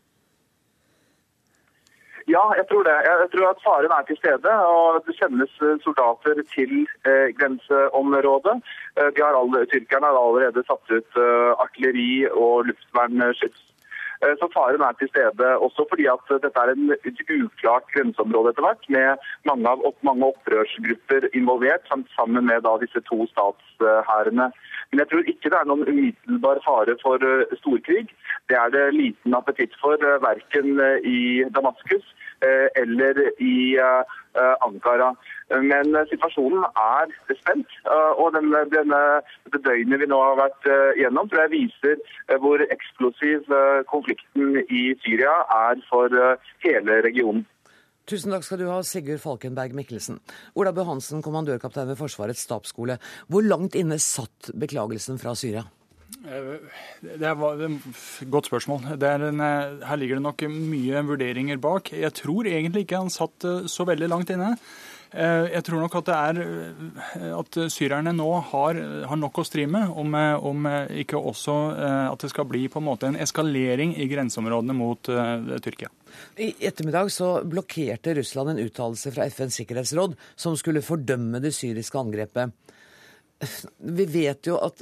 Ja, jeg tror det. Jeg tror at faren er til stede. og Det sendes soldater til eh, grenseområdet. Eh, alle, tyrkerne har allerede satt ut eh, artilleri og luftvernskyts. Eh, så faren er til stede, også fordi at dette er en, et uklart grenseområde etter hvert, med mange, av, mange opprørsgrupper involvert, sammen med da, disse to statshærene. Men jeg tror ikke det er noen umiddelbar fare for uh, storkrig. Det er det liten appetitt for, uh, verken uh, i Damaskus eller i Ankara. Men situasjonen er spent. Og denne, denne, det døgnet vi nå har vært gjennom, tror jeg viser hvor eksplosiv konflikten i Syria er for hele regionen. Tusen takk skal du ha, Sigurd Falkenberg Mikkelsen. Ola Bø Hansen, kommandørkaptein ved Forsvarets stabsskole. Hvor langt inne satt beklagelsen fra Syria? Det er et godt spørsmål. En, her ligger det nok mye vurderinger bak. Jeg tror egentlig ikke han satt så veldig langt inne. Jeg tror nok at er at syrerne nå har, har nok å stri med, om, om, ikke også at det skal bli på en måte en eskalering i grenseområdene mot Tyrkia. I ettermiddag så blokkerte Russland en uttalelse fra FNs sikkerhetsråd som skulle fordømme det syriske angrepet. Vi vet jo at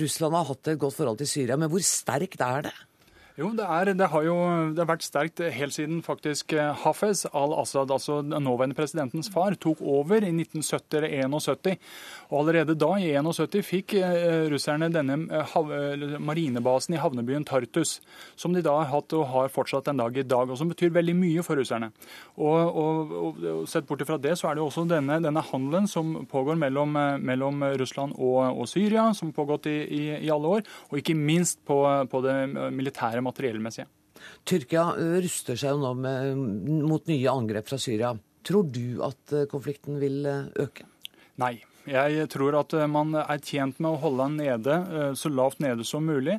Russland har hatt et godt forhold til Syria, men hvor sterkt er det? Jo, det, er, det, har jo det har vært sterkt helt siden faktisk Hafez al-Assad, altså nåværende presidentens far, tok over i 1970 eller 1971. Og allerede da, i 1971, fikk russerne denne marinebasen i havnebyen Tartus, som de da har hatt og har fortsatt en dag i dag, og som betyr veldig mye for russerne. Og, og, og, og Sett bort fra det, så er det også denne, denne handelen som pågår mellom, mellom Russland og, Syria, som har pågått i, i, i, alle år, og ikke minst på, på det militære materiellmessige. Tyrkia ruster seg jo nå med, mot nye angrep fra Syria. Tror du at konflikten vil øke? Nei. Jeg tror at man er tjent med å holde den nede, så lavt nede som mulig,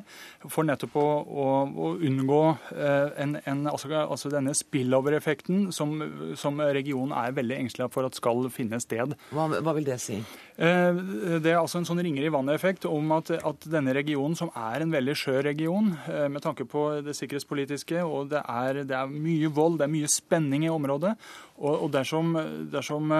for nettopp å, å, å unngå en, en, altså, altså denne spillover-effekten som, som, regionen er veldig engstelig for at skal finne sted. Hva, hva vil det si? Det er altså en sånn ringer i vannet-effekt om at, at, denne regionen, som er en veldig skjør region med tanke på det sikkerhetspolitiske, og det er, det er mye vold, det er mye spenning i området, og, og dersom, dersom,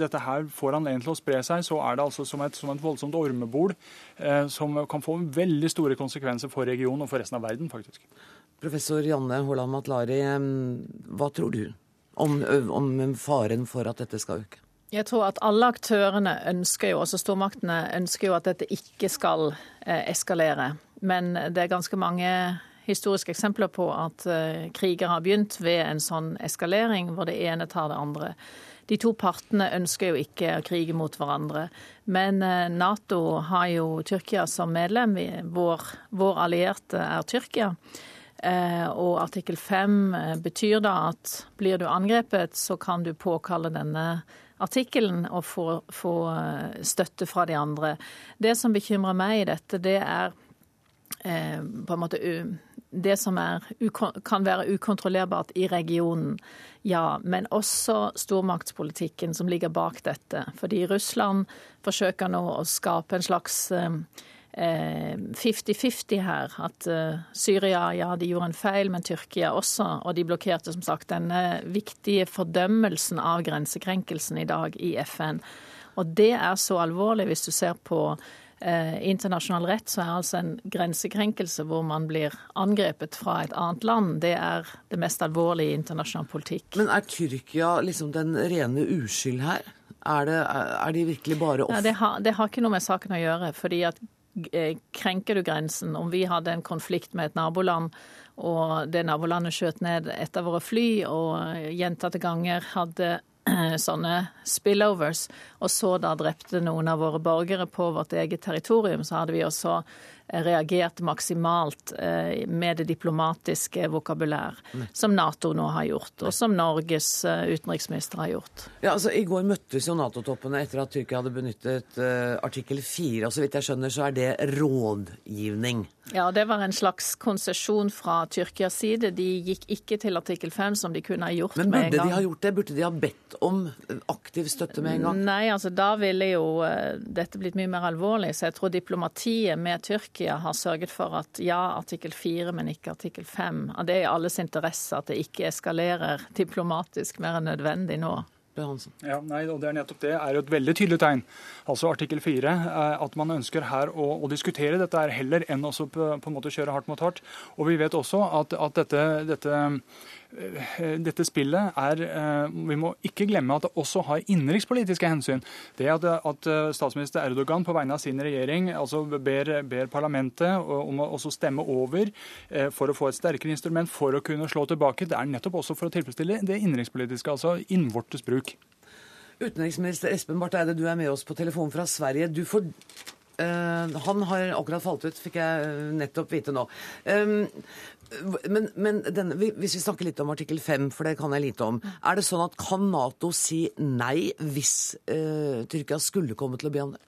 dette her får anledning til å spre seg, så er det altså som et, som et voldsomt ormebol eh, som kan få veldig store konsekvenser for regionen og for resten av verden, faktisk. Professor Janne Holand Matlari, hva tror du om, om faren for at dette skal øke? Jeg tror at alle aktørene ønsker jo, også stormaktene ønsker jo at dette ikke skal eh, eskalere. Men det er ganske mange historiske eksempler på at uh, kriger har begynt ved en sånn eskalering, hvor det ene tar det andre. De to partene ønsker jo ikke å krige mot hverandre. Men uh, Nato har jo Tyrkia som medlem. Vår, vår allierte er Tyrkia. Og artikkel 5 betyr da at blir du angrepet, så kan du påkalle denne artikkelen og få, få støtte fra de andre. Det som bekymrer meg i dette, det er på en måte det som er, kan være ukontrollerbart i regionen, ja. Men også stormaktspolitikken som ligger bak dette. Fordi Russland forsøker nå å skape en slags 50-50 eh, her. At uh, Syria ja, de gjorde en feil, men Tyrkia også. Og de blokkerte som sagt denne viktige fordømmelsen av grensekrenkelsen i dag i FN. Og det er så alvorlig hvis du ser på eh, internasjonal rett, så er altså en grensekrenkelse hvor man blir angrepet fra et annet land, det er det mest alvorlige i internasjonal politikk. Men er Tyrkia liksom den rene uskyld her? Er, det, er de virkelig bare offer? Ja, det, har, det har ikke noe med saken å gjøre. fordi at eh, Krenker du grensen? Om vi hadde en konflikt med et naboland, og det nabolandet skjøt ned et av våre fly og gjentatte ganger hadde sånne spillovers, og så da drepte noen av våre borgere på vårt eget territorium, så hadde vi også reagert maksimalt eh, med det diplomatiske vokabulær, som Nato nå har gjort, og som Norges eh, utenriksminister har gjort. Ja, altså I går møttes jo Nato-toppene etter at Tyrkia hadde benyttet uh, artikkel 4. Og så vidt jeg skjønner, så er det rådgivning. Ja, det var en slags konsesjon fra Tyrkias side. De gikk ikke til artikkel 5, som de kunne ha gjort med en gang. Men burde de ha gjort det? Burde de ha bedt om aktiv støtte med en gang? Nei, altså da ville jo uh, dette blitt mye mer alvorlig. Så jeg tror diplomatiet med Tyrkia har sørget for at ja, artikkel 4, men ikke artikkel 5. At det er i alles interesse at det ikke eskalerer diplomatisk mer enn nødvendig nå. Ja, nei, og det er nettopp det er jo et veldig tydelig tegn. Altså artikkel 4, eh, at man ønsker her å, å diskutere dette her heller enn å på, på en måte kjøre hardt mot hardt. Og vi vet også at, at dette, dette, dette spillet er eh, Vi må ikke glemme at det også har innenrikspolitiske hensyn. Det at, at statsminister Erdogan på vegne av sin regjering altså ber, ber parlamentet om å også stemme over for å få et sterkere instrument for å kunne slå tilbake, det er nettopp også for å tilfredsstille det innenrikspolitiske, altså innvortes bruk. Utenriksminister Espen Barth Eide, du er med oss på telefon fra Sverige. Du får eh, han har akkurat falt ut, fikk jeg nettopp vite nå. Um, men, men denne, hvis vi snakker litt om artikkel 5, for det kan jeg lite om. Er det sånn at kan Nato si nei hvis uh, Tyrkia skulle komme til å be om det?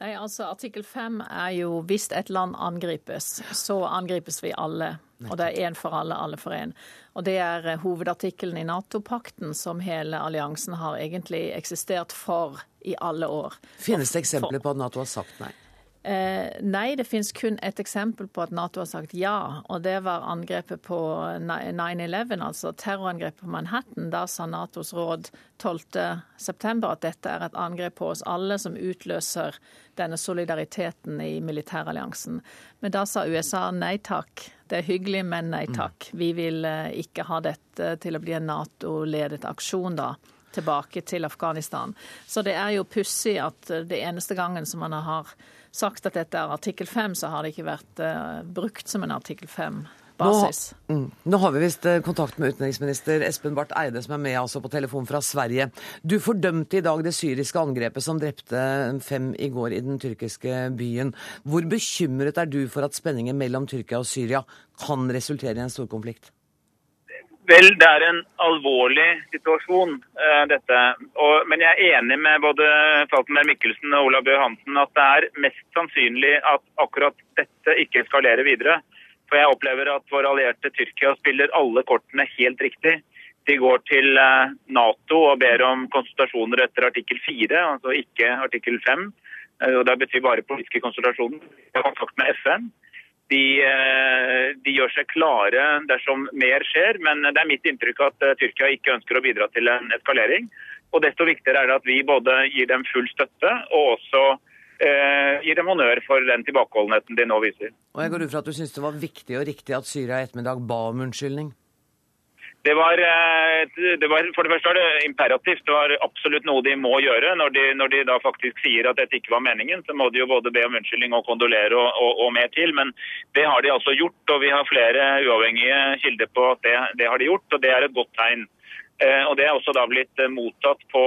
Nei, altså Artikkel 5 er jo hvis et land angripes, så angripes vi alle. Og det er én for alle, alle for én. Og det er eh, hovedartikkelen i Nato-pakten som hele alliansen har egentlig eksistert for i alle år. Finnes det eksempler på at Nato har sagt nei? Eh, nei, det finnes kun ett eksempel på at Nato har sagt ja, og det var angrepet på 9-11, altså terrorangrepet på Manhattan. Da sa Natos råd 12.9 at dette er et angrep på oss alle som utløser denne solidariteten i militæralliansen. Men da sa USA nei takk. Det er hyggelig, men nei takk. Vi vil eh, ikke ha dette til å bli en Nato-ledet aksjon da tilbake til Afghanistan. Så det er jo pussig at det eneste gangen som man har sagt at dette er artikkel 5, så har det ikke vært uh, brukt som en artikkel 5-basis. Nå, mm, nå, har vi visst kontakt med utenriksminister Espen Barth Eide, som er med altså på telefon fra Sverige. Du fordømte i dag det syriske angrepet som drepte fem i går i den tyrkiske byen. Hvor bekymret er du for at spenningen mellom Tyrkia og Syria kan resultere i en storkonflikt? Vel, det er en alvorlig situasjon, uh, dette. Og, men jeg er enig med både Falkenberg Mikkelsen og Olav Bø Hansen at det er mest sannsynlig at akkurat dette ikke eskalerer videre. For jeg opplever at våre allierte Tyrkia spiller alle kortene helt riktig. De går til uh, Nato og ber om konsultasjoner etter artikkel 4, altså ikke artikkel 5. Uh, og Det betyr bare politiske konsultasjoner. De har kontakt med FN. De, de, gjør seg klare dersom mer skjer, men det er mitt inntrykk at Tyrkia ikke ønsker å bidra til en eskalering. Og Desto viktigere er det at vi både gir dem full støtte og også eh, gir dem honnør for den tilbakeholdenheten de nå viser. Og Jeg går ut fra at du syns det var viktig og riktig at Syria i ettermiddag ba om unnskyldning? Det var, det var, For det første var det imperativt. Det var absolutt noe de må gjøre. Når de, når de da faktisk sier at dette ikke var meningen, så må de jo både be om unnskyldning og kondolere og, og, og, mer til. Men det har de altså gjort, og vi har flere uavhengige kilder på at det, det har de gjort. Og det er et godt tegn. Og Det er også da blitt mottatt på,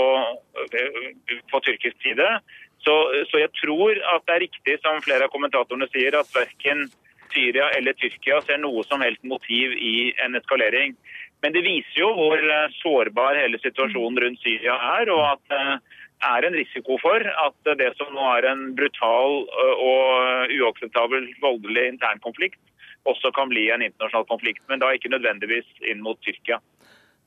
på tyrkisk side. Så, så, jeg tror at det er riktig som flere av kommentatorene sier, at verken Syria eller Tyrkia ser noe som helst motiv i en eskalering. Men det viser jo hvor sårbar hele situasjonen rundt Syria er, og at det er en risiko for at det som nå er en brutal og uakseptabel voldelig internkonflikt, også kan bli en internasjonal konflikt, men da ikke nødvendigvis inn mot Tyrkia.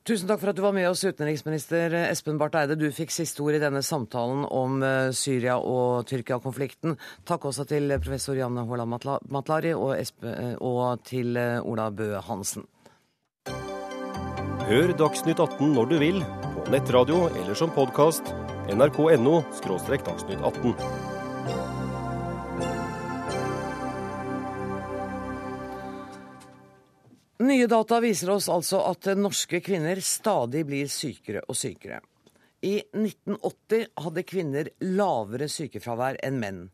Tusen takk for at du var med oss, utenriksminister Espen Barth Eide. Du fikk siste ord i denne samtalen om Syria- og Tyrkia-konflikten. Takk også til professor Janne Haaland Matlari og til Ola Bø Hansen. Hør Dagsnytt 18 når du vil, på nettradio eller som podkast. nrk.no – dagsnytt 18. Nye data viser oss altså at norske kvinner stadig blir sykere og sykere. I 1980 hadde kvinner lavere sykefravær enn menn.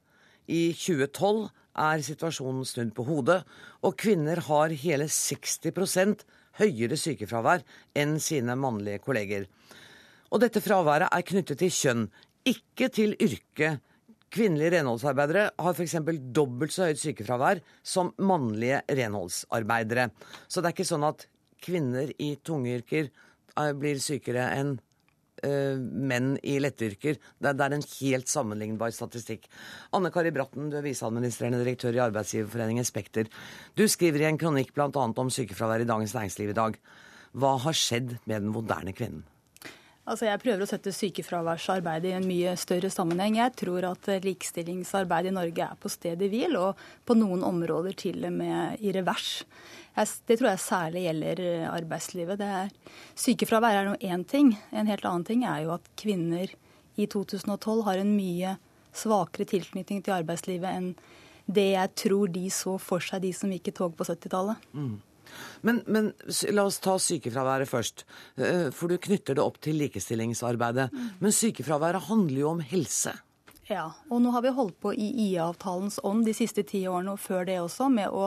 I 2012 er situasjonen snudd på hodet, og kvinner har hele 60% høyere sykefravær enn sine mannlige kolleger. Og dette fraværet er knyttet til kjønn, ikke til yrke Kvinnelige renholdsarbeidere har f.eks. dobbelt så høyt sykefravær som mannlige renholdsarbeidere. Så det er ikke sånn at kvinner i tunge yrker eh, blir sykere enn menn i lettyrker. Det, det, er en helt sammenlignbar statistikk. Anne Kari Bratten, du er viseadministrerende direktør i Arbeidsgiverforeningen Spekter. Du skriver i en kronikk bl.a. om sykefravær i Dagens Næringsliv i dag. Hva har skjedd med den moderne kvinnen? Altså jeg prøver å sette sykefraværsarbeidet i en mye større sammenheng. Jeg tror at likestillingsarbeidet i Norge er på stedet hvil, og på noen områder til og med i revers. Det tror jeg særlig gjelder arbeidslivet. Er, sykefravær er nå én ting. En helt annen ting er jo at kvinner i 2012 har en mye svakere tilknytning til arbeidslivet enn det jeg tror de så for seg, de som gikk i tog på 70-tallet. Mm. Men, men, la oss ta sykefraværet først. Eh, for du knytter det opp til likestillingsarbeidet. Mm. Men sykefraværet handler jo om helse. Ja, og nå har vi holdt på i IA-avtalens ånd de siste ti årene og før det også med å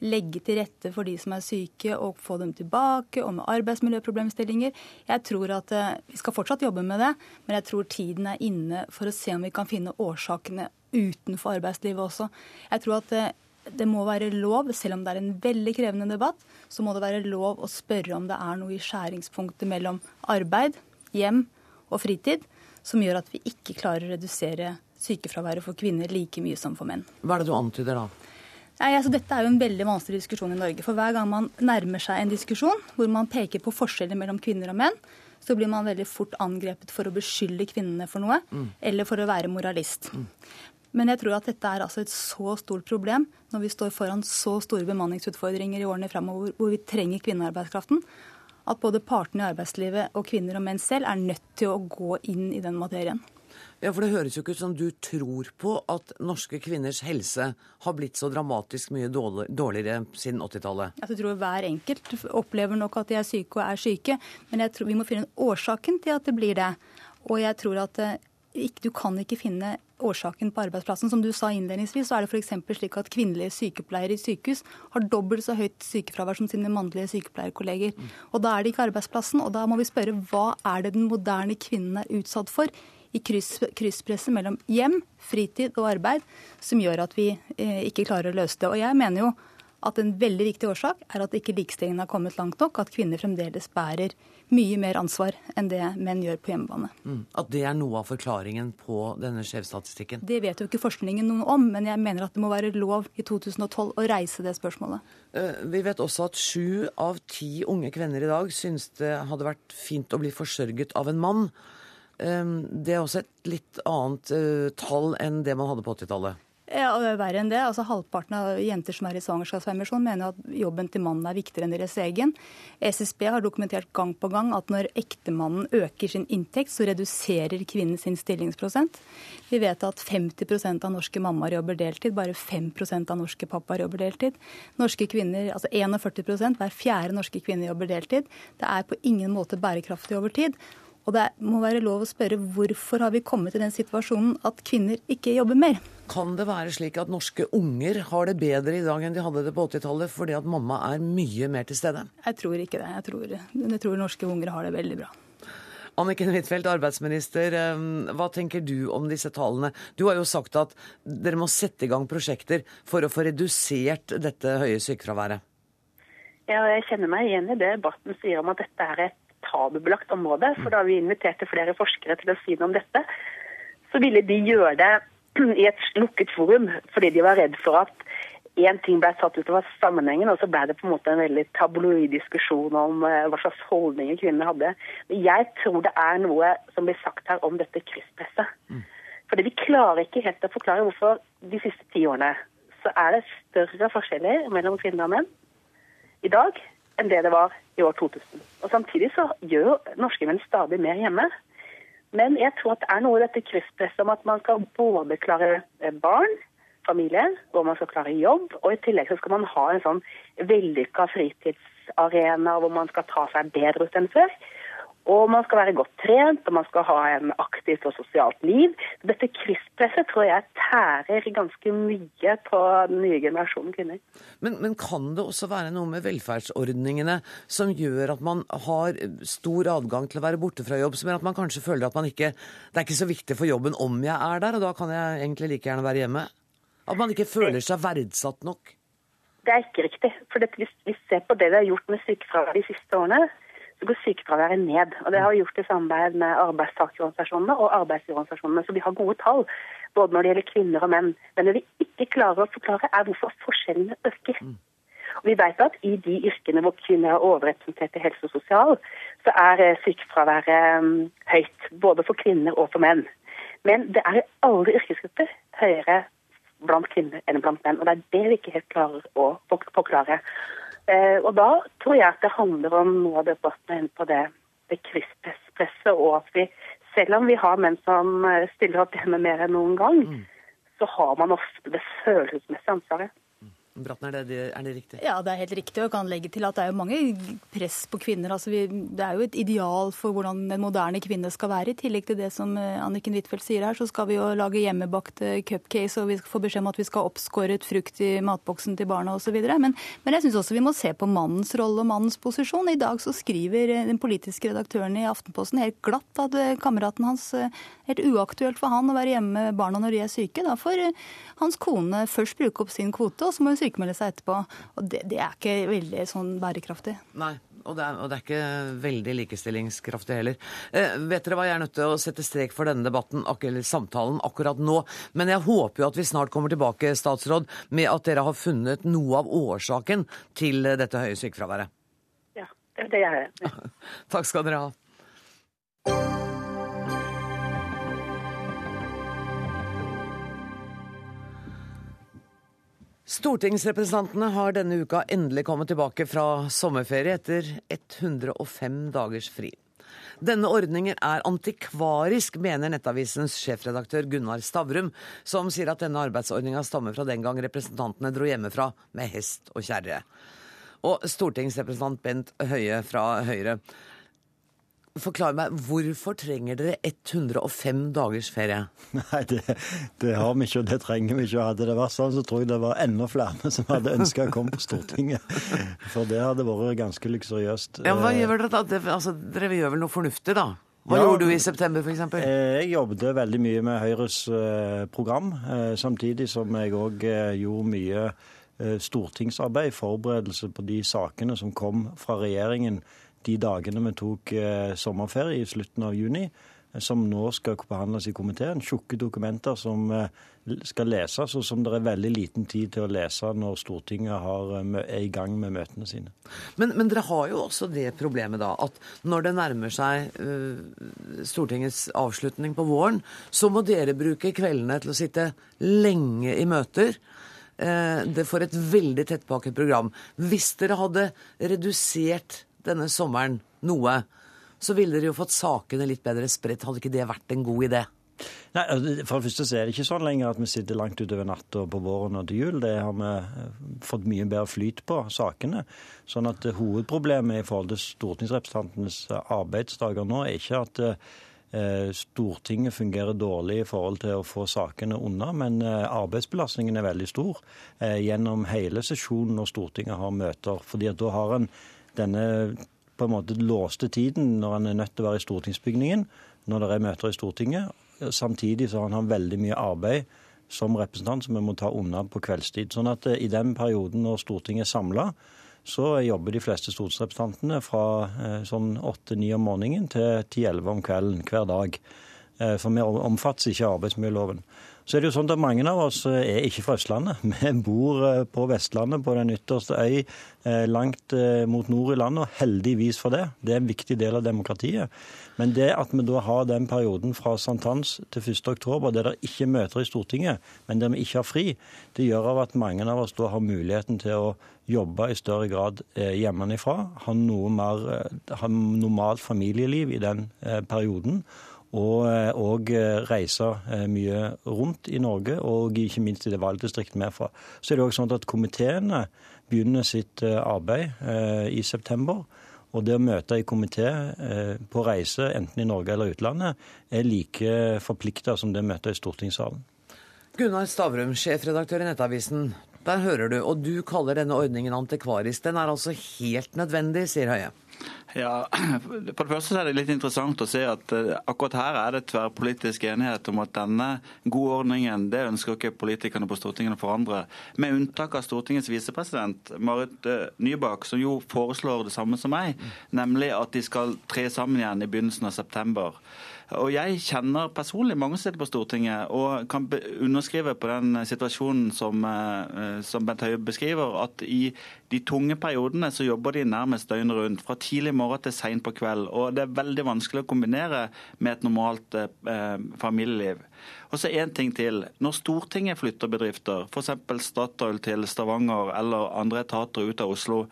legge til rette for de som er syke og få dem tilbake, og med arbeidsmiljøproblemstillinger. Jeg tror at eh, Vi skal fortsatt jobbe med det, men jeg tror tiden er inne for å se om vi kan finne årsakene utenfor arbeidslivet også. Jeg tror at eh, det må være lov, selv om det er en veldig krevende debatt, så må det være lov å spørre om det er noe i skjæringspunktet mellom arbeid, hjem og fritid som gjør at vi ikke klarer å redusere sykefraværet for kvinner like mye som for menn. Hva er det du antyder da? Nei, altså Dette er jo en veldig vanskelig diskusjon i Norge. For hver gang man nærmer seg en diskusjon hvor man peker på forskjeller mellom kvinner og menn, så blir man veldig fort angrepet for å beskylde kvinnene for noe, mm. eller for å være moralist. Mm. Men jeg tror at dette er altså et så stort problem når vi står foran så store bemanningsutfordringer i årene fremover hvor vi trenger kvinnearbeidskraften, at både partene i arbeidslivet og kvinner og menn selv er nødt til å gå inn i den materien. Ja, for Det høres jo ikke ut som du tror på at norske kvinners helse har blitt så dramatisk mye dårligere siden 80-tallet? Jeg tror hver enkelt opplever nok at de er syke og er syke, men jeg tror vi må finne årsaken til at det blir det. Og jeg tror at eh, du kan ikke finne årsaken på arbeidsplassen. Som du sa innledningsvis, så er det f.eks. slik at kvinnelige sykepleiere i sykehus har dobbelt så høyt sykefravær som sine mannlige sykepleierkolleger. Og da er det ikke arbeidsplassen, og da må vi spørre hva er det den moderne kvinnen er utsatt for i kryss, krysspresset mellom hjem, fritid og arbeid, som gjør at vi eh, ikke klarer å løse det. Og jeg mener jo at en veldig viktig årsak er at ikke likestillingen har kommet langt nok, at kvinner fremdeles bærer mye mer ansvar enn det menn gjør på hjemmebane. Mm. At det er noe av forklaringen på denne skjevstatistikken? Det vet jo ikke forskningen noe om, men jeg mener at det må være lov i 2012 å reise det spørsmålet. Eh, vi vet også at sju av ti unge kvinner i dag syns det hadde vært fint å bli forsørget av en mann. Eh, det er også et litt annet eh, tall enn det man hadde på 80-tallet. Ja, og verre enn det. altså Halvparten av jenter som er i svangerskapspermisjon, mener at jobben til mannen er viktigere enn deres egen. SSB har dokumentert gang på gang at når ektemannen øker sin inntekt, så reduserer kvinnen sin stillingsprosent. Vi vet at 50% av norske mammaer jobber deltid, bare 5% av norske pappaer jobber deltid. Norske kvinner, altså 41% hver fjerde norske kvinne jobber deltid. Det er på ingen måte bærekraftig over tid. Og det må være lov å spørre hvorfor har vi kommet i den situasjonen at kvinner ikke jobber mer? Kan det være slik at norske unger har det bedre i dag enn de hadde det på 80-tallet fordi at mamma er mye mer til stede? Jeg tror ikke det. Jeg tror, jeg tror norske unger har det veldig bra. Anniken Huitfeldt, arbeidsminister. Eh, hva tenker du om disse tallene? Du har jo sagt at dere må sette i gang prosjekter for å få redusert dette høye sykefraværet. Ja, jeg kjenner meg igjen i det Barten sier om at dette er et tabubelagt område. For da vi inviterte flere forskere til å si noe om dette, så ville de gjøre det i et lukket forum fordi de var redd for at én ting ble tatt ut av sammenhengen, og så ble det på en måte en veldig tabloid diskusjon om uh, hva slags holdninger kvinner hadde. Men jeg tror det er noe som blir sagt her om dette krysspresset. Mm. Fordi vi klarer ikke helt å forklare hvorfor de siste ti årene så er det større forskjeller mellom kvinner og menn i dag enn det det var i år 2000. Og Samtidig så gjør norske menn stadig mer hjemme. Men jeg tror at det er noe i dette krysspresset om at man skal både klare eh, barn, familie, og man skal klare jobb, og i tillegg så skal man ha en sånn vellykka fritidsarena hvor man skal ta seg bedre ut enn før. Og man skal være godt trent, og man skal ha en aktivt og sosialt liv. Dette krysspresset tror jeg tærer ganske mye på den nye generasjonen kvinner. Men, men, kan det også være noe med velferdsordningene som gjør at man har stor adgang til å være borte fra jobb, som gjør at man kanskje føler at man ikke Det er ikke så viktig for jobben om jeg er der, og da kan jeg egentlig like gjerne være hjemme? At man ikke føler seg verdsatt nok? Det er ikke riktig. For hvis vi ser på det vi har gjort med sykefraværet de siste årene, så går sykefraværet ned. Og Det har vi gjort i samarbeid med arbeidstakerorganisasjonene og arbeidsgiverorganisasjonene. Så vi har gode tall både når det gjelder kvinner og menn. Men det vi ikke klarer å forklare, er hvorfor forskjellene øker. Og Vi vet at i de yrkene hvor kvinner er overrepresentert i helse og sosial, så er eh, sykefraværet mm, høyt. Både for kvinner og for menn. Men det er i alle yrkesgrupper høyere blant kvinner enn blant menn. Og det er det vi ikke helt klarer å forklare. Eh, og da tror jeg at det handler om noe av debatten er inne på det, det krysspresset, og at vi, selv om vi har menn som eh, stiller opp hjemme mer enn noen gang, mm. så har man ofte det følelsesmessige ansvaret. Bratten, er det, er det, riktig? Ja, det er helt riktig. Og kan legge til at det er jo mange press på kvinner. Altså, vi, det er jo et ideal for hvordan en moderne kvinne skal være. I tillegg til det som eh, Anniken Huitfeldt sier her, så skal vi jo lage hjemmebakte cupcakes, og vi skal få beskjed om at vi skal ha oppskåret frukt i matboksen til barna osv. Men, men jeg syns også vi må se på mannens rolle og mannens posisjon. I dag så skriver eh, den politiske redaktøren i Aftenposten helt glatt at eh, kameraten hans helt uaktuelt for han å være hjemme med barna når de er syke. Da får hans kone først bruke opp sin kvote, og så må hun sykemelde seg etterpå. Og det, det er ikke veldig sånn bærekraftig. Nei. Og det, er, og det, er, ikke veldig likestillingskraftig heller. Eh, vet dere hva, Jeg er nødt til å sette strek for denne debatten, eller samtalen akkurat nå. Men jeg håper jo at vi snart kommer tilbake, statsråd, med at dere har funnet noe av årsaken til dette høye sykefraværet. Ja, det gjør jeg. Ja. Takk skal dere ha. Stortingsrepresentantene har denne uka endelig kommet tilbake fra sommerferie etter 105 dagers fri. Denne ordningen er antikvarisk, mener Nettavisens sjefredaktør Gunnar Stavrum, som sier at denne arbeidsordninga stammer fra den gang representantene dro hjemmefra med hest og kjerre. Og stortingsrepresentant Bent Høie fra Høyre. Forklar meg, Hvorfor trenger dere 105 dagers ferie? Nei, det, det, har vi ikke, og det trenger vi ikke. Hadde det vært sånn, så tror jeg det var enda flere som hadde ønska å komme på Stortinget. For det hadde vært ganske luksuriøst. Ja, hva gjør dere da? Altså, dere gjør vel noe fornuftig, da? Hva ja, gjorde du i september f.eks.? Eh, jeg jobbet veldig mye med Høyres eh, program, eh, samtidig som jeg òg gjorde mye stortingsarbeid, forberedelse på de sakene som kom fra regjeringen de dagene vi tok eh, sommerferie i slutten av juni, eh, som nå skal behandles i komiteen. Tjukke dokumenter som eh, skal leses, og som det er veldig liten tid til å lese når Stortinget har, er i gang med møtene sine. Men, men, dere har jo også det problemet da, at når det nærmer seg uh, Stortingets avslutning på våren, så må dere bruke kveldene til å sitte lenge i møter. Det får et veldig tettpakket program. Hvis dere hadde redusert denne sommeren noe, så ville dere jo fått sakene litt bedre spredt. Hadde ikke det vært en god idé? Nei, altså, For det første så er det ikke sånn lenger at vi sitter langt utover natta på våren og til jul. Det har vi eh, fått mye bedre flyt på, sakene. Sånn at eh, hovedproblemet i forhold til stortingsrepresentantenes arbeidsdager nå er ikke at eh, Stortinget fungerer dårlig i forhold til å få sakene unna, men arbeidsbelastningen er veldig stor gjennom hele sesjonen når Stortinget har møter. fordi at da har en denne på en måte låste tiden når han er nødt til å være i stortingsbygningen, når det er møter i Stortinget. Samtidig så har han veldig mye arbeid som representant som vi må ta unna på kveldstid. Sånn at eh, i den perioden når Stortinget er samla, så jobber de fleste stortingsrepresentantene fra eh, sånn åtte-ni om morgenen til ti-elleve om kvelden hver dag. Eh, for vi omfattes ikke av arbeidsmiljøloven. Så er det jo sånn at Mange av oss eh, er ikke fra Østlandet. Vi bor eh, på Vestlandet, på den ytterste øy, eh, langt mot nord i landet, og heldigvis for det. Det er en viktig del av demokratiet. Men det at vi da har den perioden fra sankthans til 1. oktober der det ikke er møter i Stortinget, men der vi ikke har fri, det gjør av at mange av oss da har muligheten til å jobbe i større grad hjemmefra, ha noe mer ha normalt familieliv i den perioden og, eh, og eh, reise eh, mye rundt i Norge, og ikke minst i det valgdistriktet vi er fra. Så er det også sånn at komiteene begynner sitt arbeid i september. Og det å møte i komité på reise, enten i Norge eller utlandet, er like forplikta som det møtet i stortingssalen. Gunnar Stavrum, sjefredaktør i Nettavisen. Der hører du, og du kaller denne ordningen antikvarisk. Den er altså helt nødvendig, sier Høie. Ja, For det første er det litt interessant å se at eh, akkurat her er det tverrpolitisk enighet om at denne gode ordningen det ønsker ikke politikerne på Stortinget å forandre. Med unntak av Stortingets visepresident Marit eh, Nybakk, som jo foreslår det samme som meg, nemlig at de skal tre sammen igjen i begynnelsen av september. Og Jeg kjenner personlig mange steder på Stortinget og kan underskrive på den situasjonen som, eh, som Bent Høie beskriver, at i de tunge periodene så jobber de nærmest døgnet rundt. Fra tidlig morgen til seint på kveld. Og det er veldig vanskelig å kombinere med et normalt eh, familieliv. Og så én ting til. Når Stortinget flytter bedrifter, f.eks. Statoil til Stavanger eller andre etater ut av Oslo,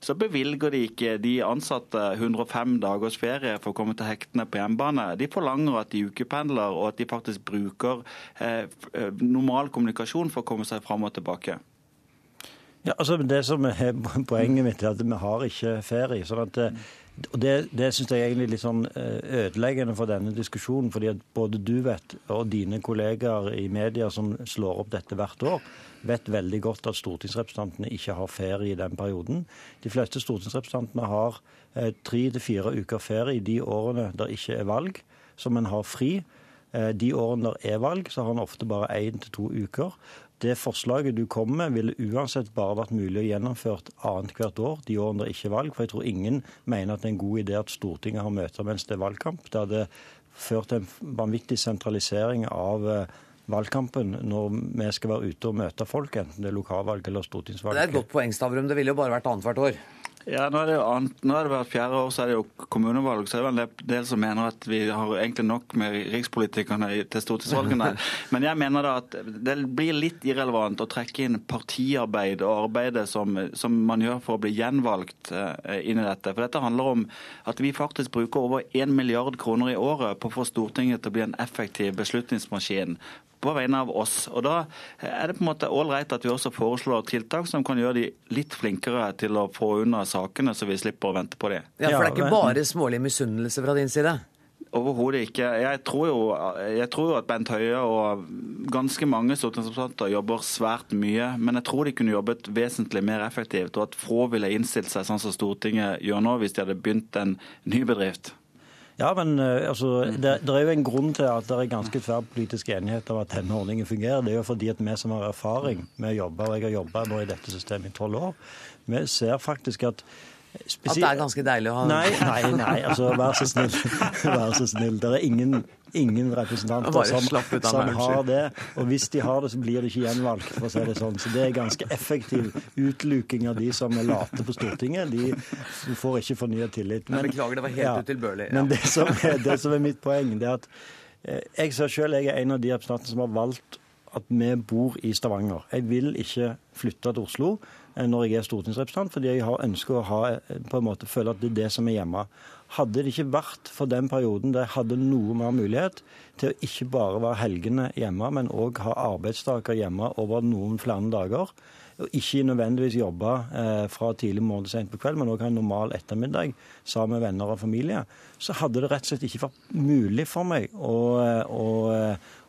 så bevilger de ikke de ansatte 105 dagers ferie for å komme til hektene på hjemmebane. De forlanger at de ukependler, og at de faktisk bruker eh, normal kommunikasjon for å komme seg fram og tilbake. Ja, altså Det som er poenget mitt, er at vi har ikke ferie. sånn at eh, og Det, det syns jeg er litt sånn eh, ødeleggende for denne diskusjonen. fordi at både du vet, og dine kollegaer i media som slår opp dette hvert år, vet veldig godt at stortingsrepresentantene ikke har ferie i den perioden. De fleste stortingsrepresentantene har eh, tre til fire uker ferie i de årene der ikke er valg, som en har fri. Eh, de årene der er valg, så har en ofte bare én til to uker det forslaget du kom med, ville uansett bare vært mulig å gjennomført annethvert år de årene det ikke er valg. For jeg tror ingen mener at det er en god idé at Stortinget har møter mens det er valgkamp. Det hadde ført til en vanvittig sentralisering av eh, valgkampen når vi skal være ute og møte folk, enten det er lokalvalg eller stortingsvalg. Det er et godt poeng, Stavrum. Det ville jo bare vært annethvert år. Ja, nå er det jo annet, nå er det hvert fjerde år så er det jo kommunevalg. Så er det en del som mener at vi har egentlig nok med rikspolitikerne til stortingsvalgene. Men jeg mener da at det blir litt irrelevant å trekke inn partiarbeid og arbeidet som, som man gjør for å bli gjenvalgt eh, inn i dette. For dette handler om at vi faktisk bruker over 1 milliard kroner i året på å få Stortinget til å bli en effektiv beslutningsmaskin på vegne av oss. Og Da er det på en måte ålreit at vi også foreslår tiltak som kan gjøre de litt flinkere til å få unna sakene, så vi slipper å vente på det. Ja, For det er ikke bare smålig misunnelse fra din side? Overhodet ikke. Jeg tror, jo, jeg tror, jo, at Bent Høie og ganske mange stortingsrepresentanter jobber svært mye, men jeg tror de kunne jobbet vesentlig mer effektivt, og at få ville innstilt seg sånn som Stortinget gjør nå, hvis de hadde begynt en ny bedrift. Ja, men eh, altså, det, det, er jo en grunn til at det er ganske tverrpolitisk enighet om at denne ordningen fungerer. Det er jo fordi at vi som har erfaring med å jobbe, og jeg har jobba nå i dette systemet i tolv år, vi ser faktisk at Spesielt... At det er ganske deilig å ha Nei, nei, nei. altså vær så snill. vær så snill. Det er ingen, ingen representanter som, som har det. Og hvis de har det, så blir de ikke gjenvalgt, for å si det sånn. Så det er ganske effektiv utluking av de som er late på Stortinget. De får ikke fornyet tillit. Men, beklager, det var helt ja, utilbørlig. Ja. Men det som, er, det som, er, mitt poeng, det er at eh, jeg ser selv jeg er en av de representantene som har valgt at vi bor i Stavanger. Jeg vil ikke flytte til Oslo. Eh, når jeg er stortingsrepresentant, fordi jeg har ønsker å ha, eh, på en måte føle at det er det som er hjemme. Hadde det ikke vært for den perioden der jeg hadde noe mer mulighet til å ikke bare være helgene hjemme, men òg ha arbeidsdager hjemme over noen flere dager, og ikke nødvendigvis jobbe eh, fra tidlig morgen til sent på kveld, men òg ha en normal ettermiddag sammen med venner og familie, så hadde det rett og slett ikke vært mulig for meg å, å,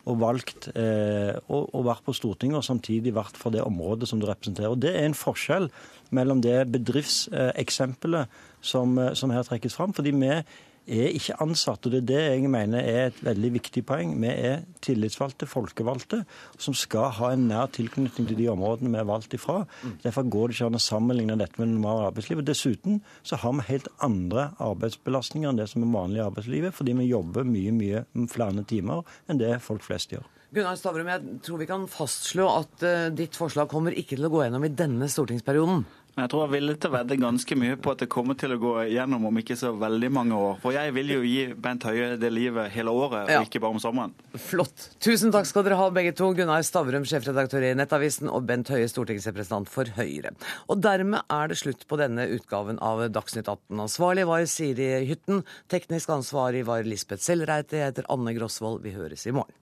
og valgt eh, å, å være på Stortinget og samtidig vært for det området som du representerer. Og Det er en forskjell mellom det bedriftseksempelet som, eh, som her trekkes fram. fordi vi er ikke ansatte. og Det er det jeg mener er et veldig viktig poeng. Vi er tillitsvalgte, folkevalgte, som skal ha en nær tilknytning til de områdene vi er valgt ifra. Derfor går det ikke an å sammenligne dette med normalt arbeidsliv. Og Dessuten så har vi helt andre arbeidsbelastninger enn det som er vanlig i arbeidslivet, fordi vi jobber mye, mye flere timer enn det folk flest gjør. Gunnar Stavrum, jeg tror vi kan fastslå at uh, ditt forslag kommer ikke til å gå gjennom i denne stortingsperioden. Men jeg tror jeg er villig til å vedde ganske mye på at det kommer til å gå gjennom om ikke så veldig mange år. For jeg vil jo gi Bent Høie det livet hele året, ja. og ikke bare om sommeren. Flott. Tusen takk skal dere ha begge to. Gunnar Stavrum, sjefredaktør i Nettavisen, og Bent Høie, stortingsrepresentant for Høyre. Og dermed er det slutt på denne utgaven av Dagsnytt 18. Ansvarlig var Siri Hytten. Teknisk ansvarlig var Lisbeth Sellreite. Jeg heter Anne Grosvold. Vi høres i morgen.